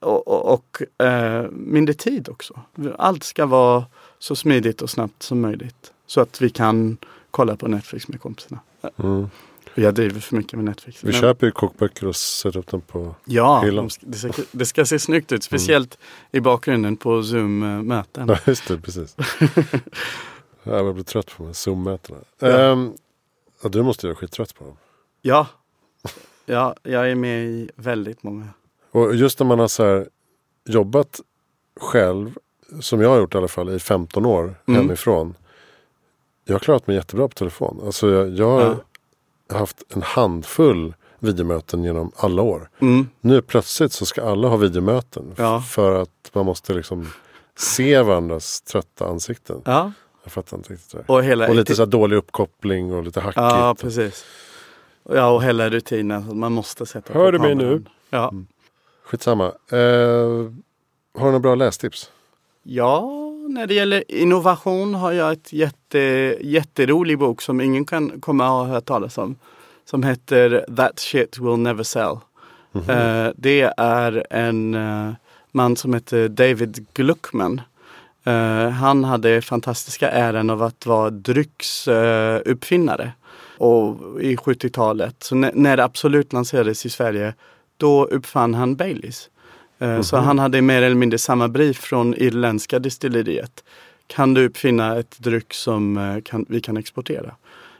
och, och, och uh, mindre tid också. Allt ska vara så smidigt och snabbt som möjligt. Så att vi kan kolla på Netflix med kompisarna. Mm. Jag driver för mycket med Netflix. Vi Men... köper ju kokböcker och sätter upp dem på ja, hyllan. Det ska, det ska se snyggt ut. Speciellt mm. i bakgrunden på Zoom-möten. *laughs* Ja, just det. Precis. *laughs* jag blir trött på de här Zoom-mötena. Ja. Um, ja, du måste ju vara skittrött på dem. Ja. ja, jag är med i väldigt många. Och just när man har så här jobbat själv, som jag har gjort i alla fall, i 15 år mm. hemifrån. Jag har klarat mig jättebra på telefon. Alltså jag, jag, ja. haft en handfull videomöten genom alla år. Mm. Nu plötsligt så ska alla ha videomöten. Ja. För att man måste liksom se varandras trötta ansikten. Ja, Jag fattar inte riktigt det. och hela... Och lite så dålig uppkoppling och lite hackigt. Ja, precis. Ja, och hela rutinen. Man måste sätta Hör du mig nu? Ja. Skitsamma. Eh, har du några bra lästips? ja, när det gäller innovation har jag ett jätte, jätterolig bok som ingen kan komma och ha hört talas om. Som heter That shit will never sell. Eh, det är en eh, man som heter David Gluckman. Eh, han hade fantastiska äran av att vara drycksuppfinnare uh, i 70-talet. Så när, när det Absolut lanserades i Sverige, då uppfann han Baileys. Eh, Så han hade mer eller mindre samma brief från irländska destilleriet. Kan du uppfinna ett dryck som eh, kan, vi kan exportera?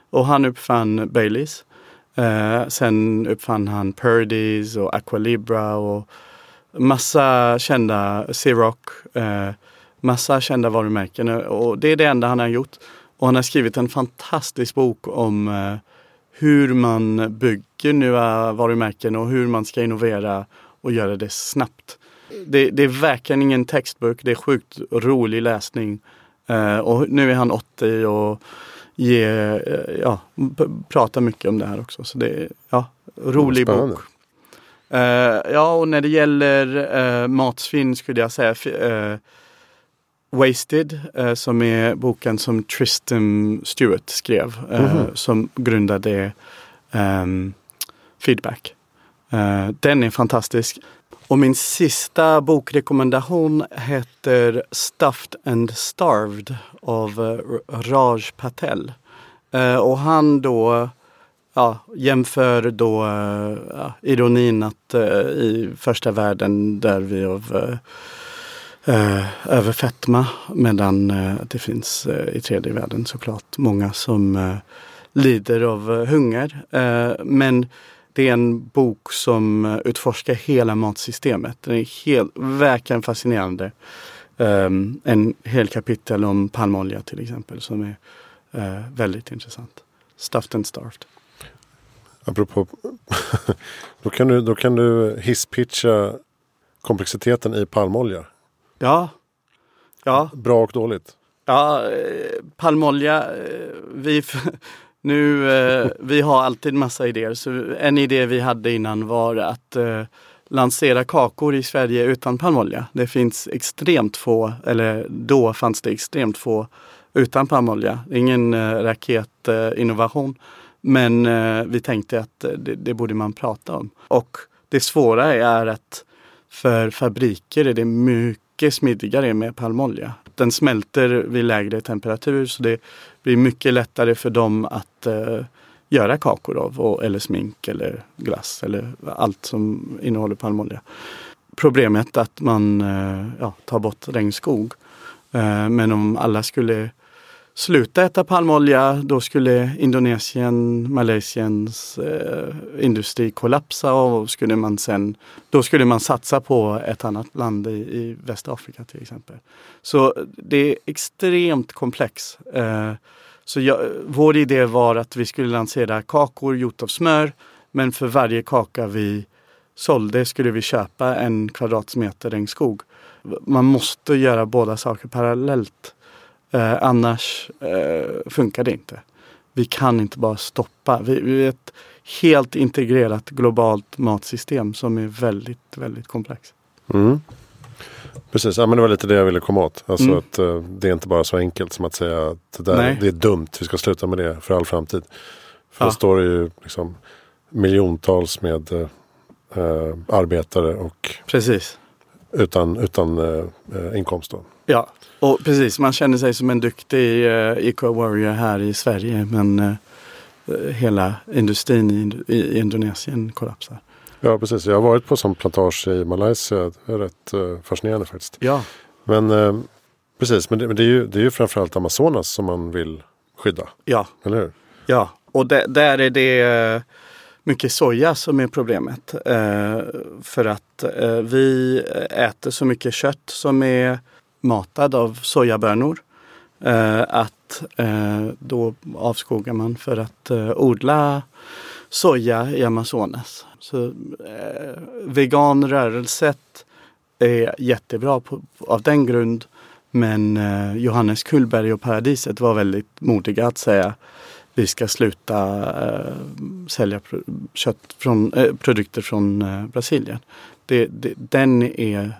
Och han uppfann Baileys. Sen uppfann han Purdy's och Aqualibra och massa kända Ciroc. Eh, massa kända varumärken och det är det enda han har gjort. Och han har skrivit en fantastisk bok om eh, hur man bygger nya varumärken och hur man ska innovera och göra det snabbt. Det, det är verkligen ingen textbok, det är sjukt rolig läsning. Eh, och nu är han 80 och ger, eh, ja, pratar mycket om det här också. Så det är ja, rolig Spännande. bok. Eh, ja, och när det gäller matsvinn skulle jag säga eh, Wasted, eh, som är boken som Tristan Stewart skrev, eh, som grundade ehm, Feedback. Eh, den är fantastisk. Och min sista bokrekommendation heter Stuffed and Starved av eh, Raj Patel. Eh, och han då ja, jämför då eh, ja, ironin att i första världen där vi av eh, över fetma medan eh, det finns eh, i tredje världen såklart många som eh, lider av eh, hunger. Eh, men det är en bok som eh, utforskar hela matsystemet. Den är helt, verkligen fascinerande. Eh, en hel kapitel om palmolja till exempel som är eh, väldigt intressant. Stuffed and starved. Apropå, *laughs* då, kan du, då kan du hisspitcha komplexiteten i palmolja. Ja, ja, Bra och dåligt. ja eh, palmolja. eh, Vi, *laughs* nu, eh, vi har alltid massa idéer. Så en idé vi hade innan var att eh, lansera kakor i Sverige utan palmolja. Det finns extremt få, eller då fanns det extremt få utan palmolja. Ingen eh, raketinnovation. Men eh, vi tänkte att det, det borde man prata om. Och det svåra är att för fabriker är det mycket smidigare med palmolja. Den smälter vid lägre temperatur så det blir mycket lättare för dem att eh, göra kakor av och, eller smink eller glass eller allt som innehåller palmolja. Problemet är att man eh, ja, tar bort regnskog. Eh, men om alla skulle sluta äta palmolja då skulle Indonesien, Malaysiens eh, industri kollapsa och skulle man sen, då skulle man satsa på ett annat land i, i Västafrika till exempel. Så det är extremt komplext. Eh, så jag, vår idé var att vi skulle lansera kakor gjort av smör men för varje kaka vi sålde skulle vi köpa en kvadratmeter regnskog. Man måste göra båda saker parallellt. Eh, annars eh, funkar det inte. Vi kan inte bara stoppa. Vi, vi är ett helt integrerat globalt matsystem som är väldigt, väldigt komplext. Mm. Precis, ja, men det var lite det jag ville komma åt. Alltså Mm. att eh, det är inte bara så enkelt som att säga att det, där, Nej. det är dumt, vi ska sluta med det för all framtid. För Ja. då står det ju liksom miljontals med eh, eh, arbetare och Precis. Utan, utan eh, eh, inkomst. Då. Ja, och precis. Man känner sig som en duktig uh, eco-warrior här i Sverige men eh, hela industrin i, i Indonesien kollapsar. Ja, precis. Jag har varit på sån plantage i Malaysia. Det är rätt eh, fascinerande faktiskt. Ja, Men eh, precis, men, det, men det, är ju, det är ju framförallt Amazonas som man vill skydda. ja, Eller hur? Ja, och där, där är det eh, mycket soja som är problemet. Eh, för att eh, vi äter så mycket kött som är matad av sojabönor. Eh, att. Eh, då avskogar man för att eh, odla soja i Amazonas. Så eh, veganrörelset är jättebra på, av den grund. Men eh, Johannes Kullberg och Paradiset var väldigt modiga att säga vi ska sluta eh, sälja pro kött från, eh, produkter från eh, Brasilien. Det, det, den är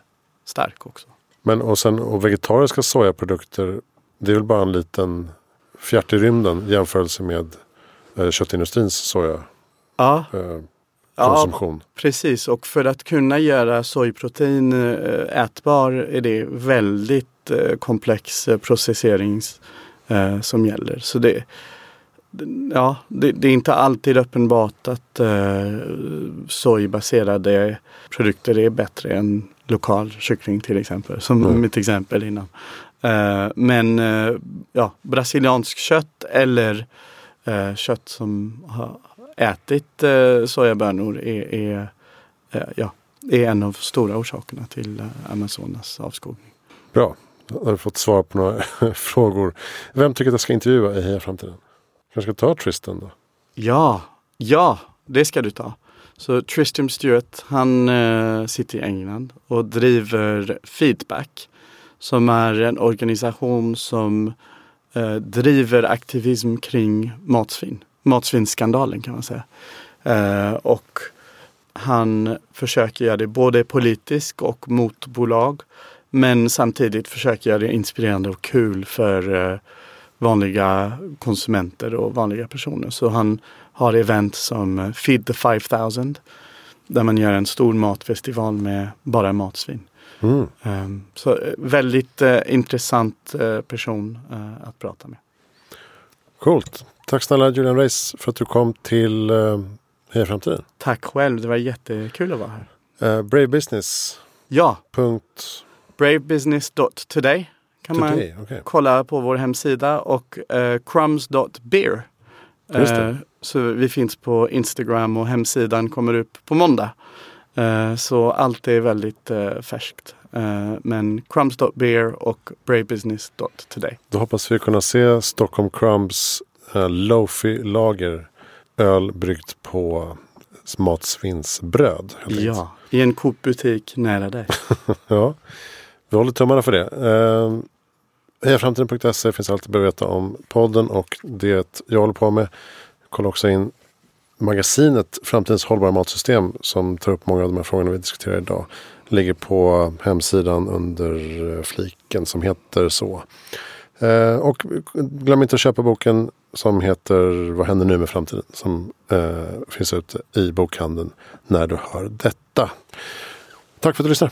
stark också. Men och sen och vegetariska sojaprodukter. Det är väl bara en liten fjärt i rymden jämförelse med eh, köttindustrins soja. Ja. Eh, Ja, konsumtion. precis. Och för att kunna göra sojprotein eh, ätbar är det väldigt eh, komplex processering som gäller. Så det, ja, det, det är inte alltid uppenbart att eh, sojbaserade produkter är bättre än lokal kyckling till exempel. Som Mm. mitt exempel innan. Eh, men eh, ja, brasiliansk kött eller eh, kött som har ätit eh, sojabönor är, är, eh, ja, är en av stora orsakerna till eh, Amazonas avskogning. Bra. Då har du fått svar på några *laughs* frågor. Vem tycker att jag ska intervjua i Heja Framtiden? Kanske ska ta Tristan då? Ja, ja, det ska du ta. Så Tristan Stewart, han eh, sitter i England och driver Feedback som är en organisation som eh, driver aktivism kring matsvinn. Matsvinnsskandalen kan man säga. Eh, och han försöker göra det både politiskt och mot bolag. Men samtidigt försöker göra det inspirerande och kul för eh, vanliga konsumenter och vanliga personer. Så han har event som Feed the 5000 där man gör en stor matfestival med bara matsvinn. Mm. Um, så eh, väldigt eh, intressant eh, person att prata med. Coolt. Tack snälla Julian Reis för att du kom till Heja Framtiden. Tack själv, det var jättekul att vara här. Brave Business. Ja, Punkt bravebusiness.today kan man today. Okay. kolla på vår hemsida och uh, crumbs.beer. Eh, så vi finns på Instagram och hemsidan kommer upp på måndag. Eh, så allt är väldigt eh, färskt. Eh, men crumbs.beer och bravebusiness.today. Då hoppas vi kunna se Stockholm Crumbs uh, Lofi Lager öl bryggt på matsvinnsbröd. Ja, i en Coop-butik nära dig. *laughs* ja, vi håller tummarna för det. Hejaframtiden.se finns allt du behöver veta om podden och det jag håller på med. Kolla också in magasinet Framtidens hållbara matsystem som tar upp många av de här frågorna vi diskuterar idag. Ligger på hemsidan under eh, fliken som heter så. Eh, och glöm inte att köpa boken som heter Vad händer nu med framtiden? Som eh, finns ute i bokhandeln när du hör detta. Tack för att du lyssnar.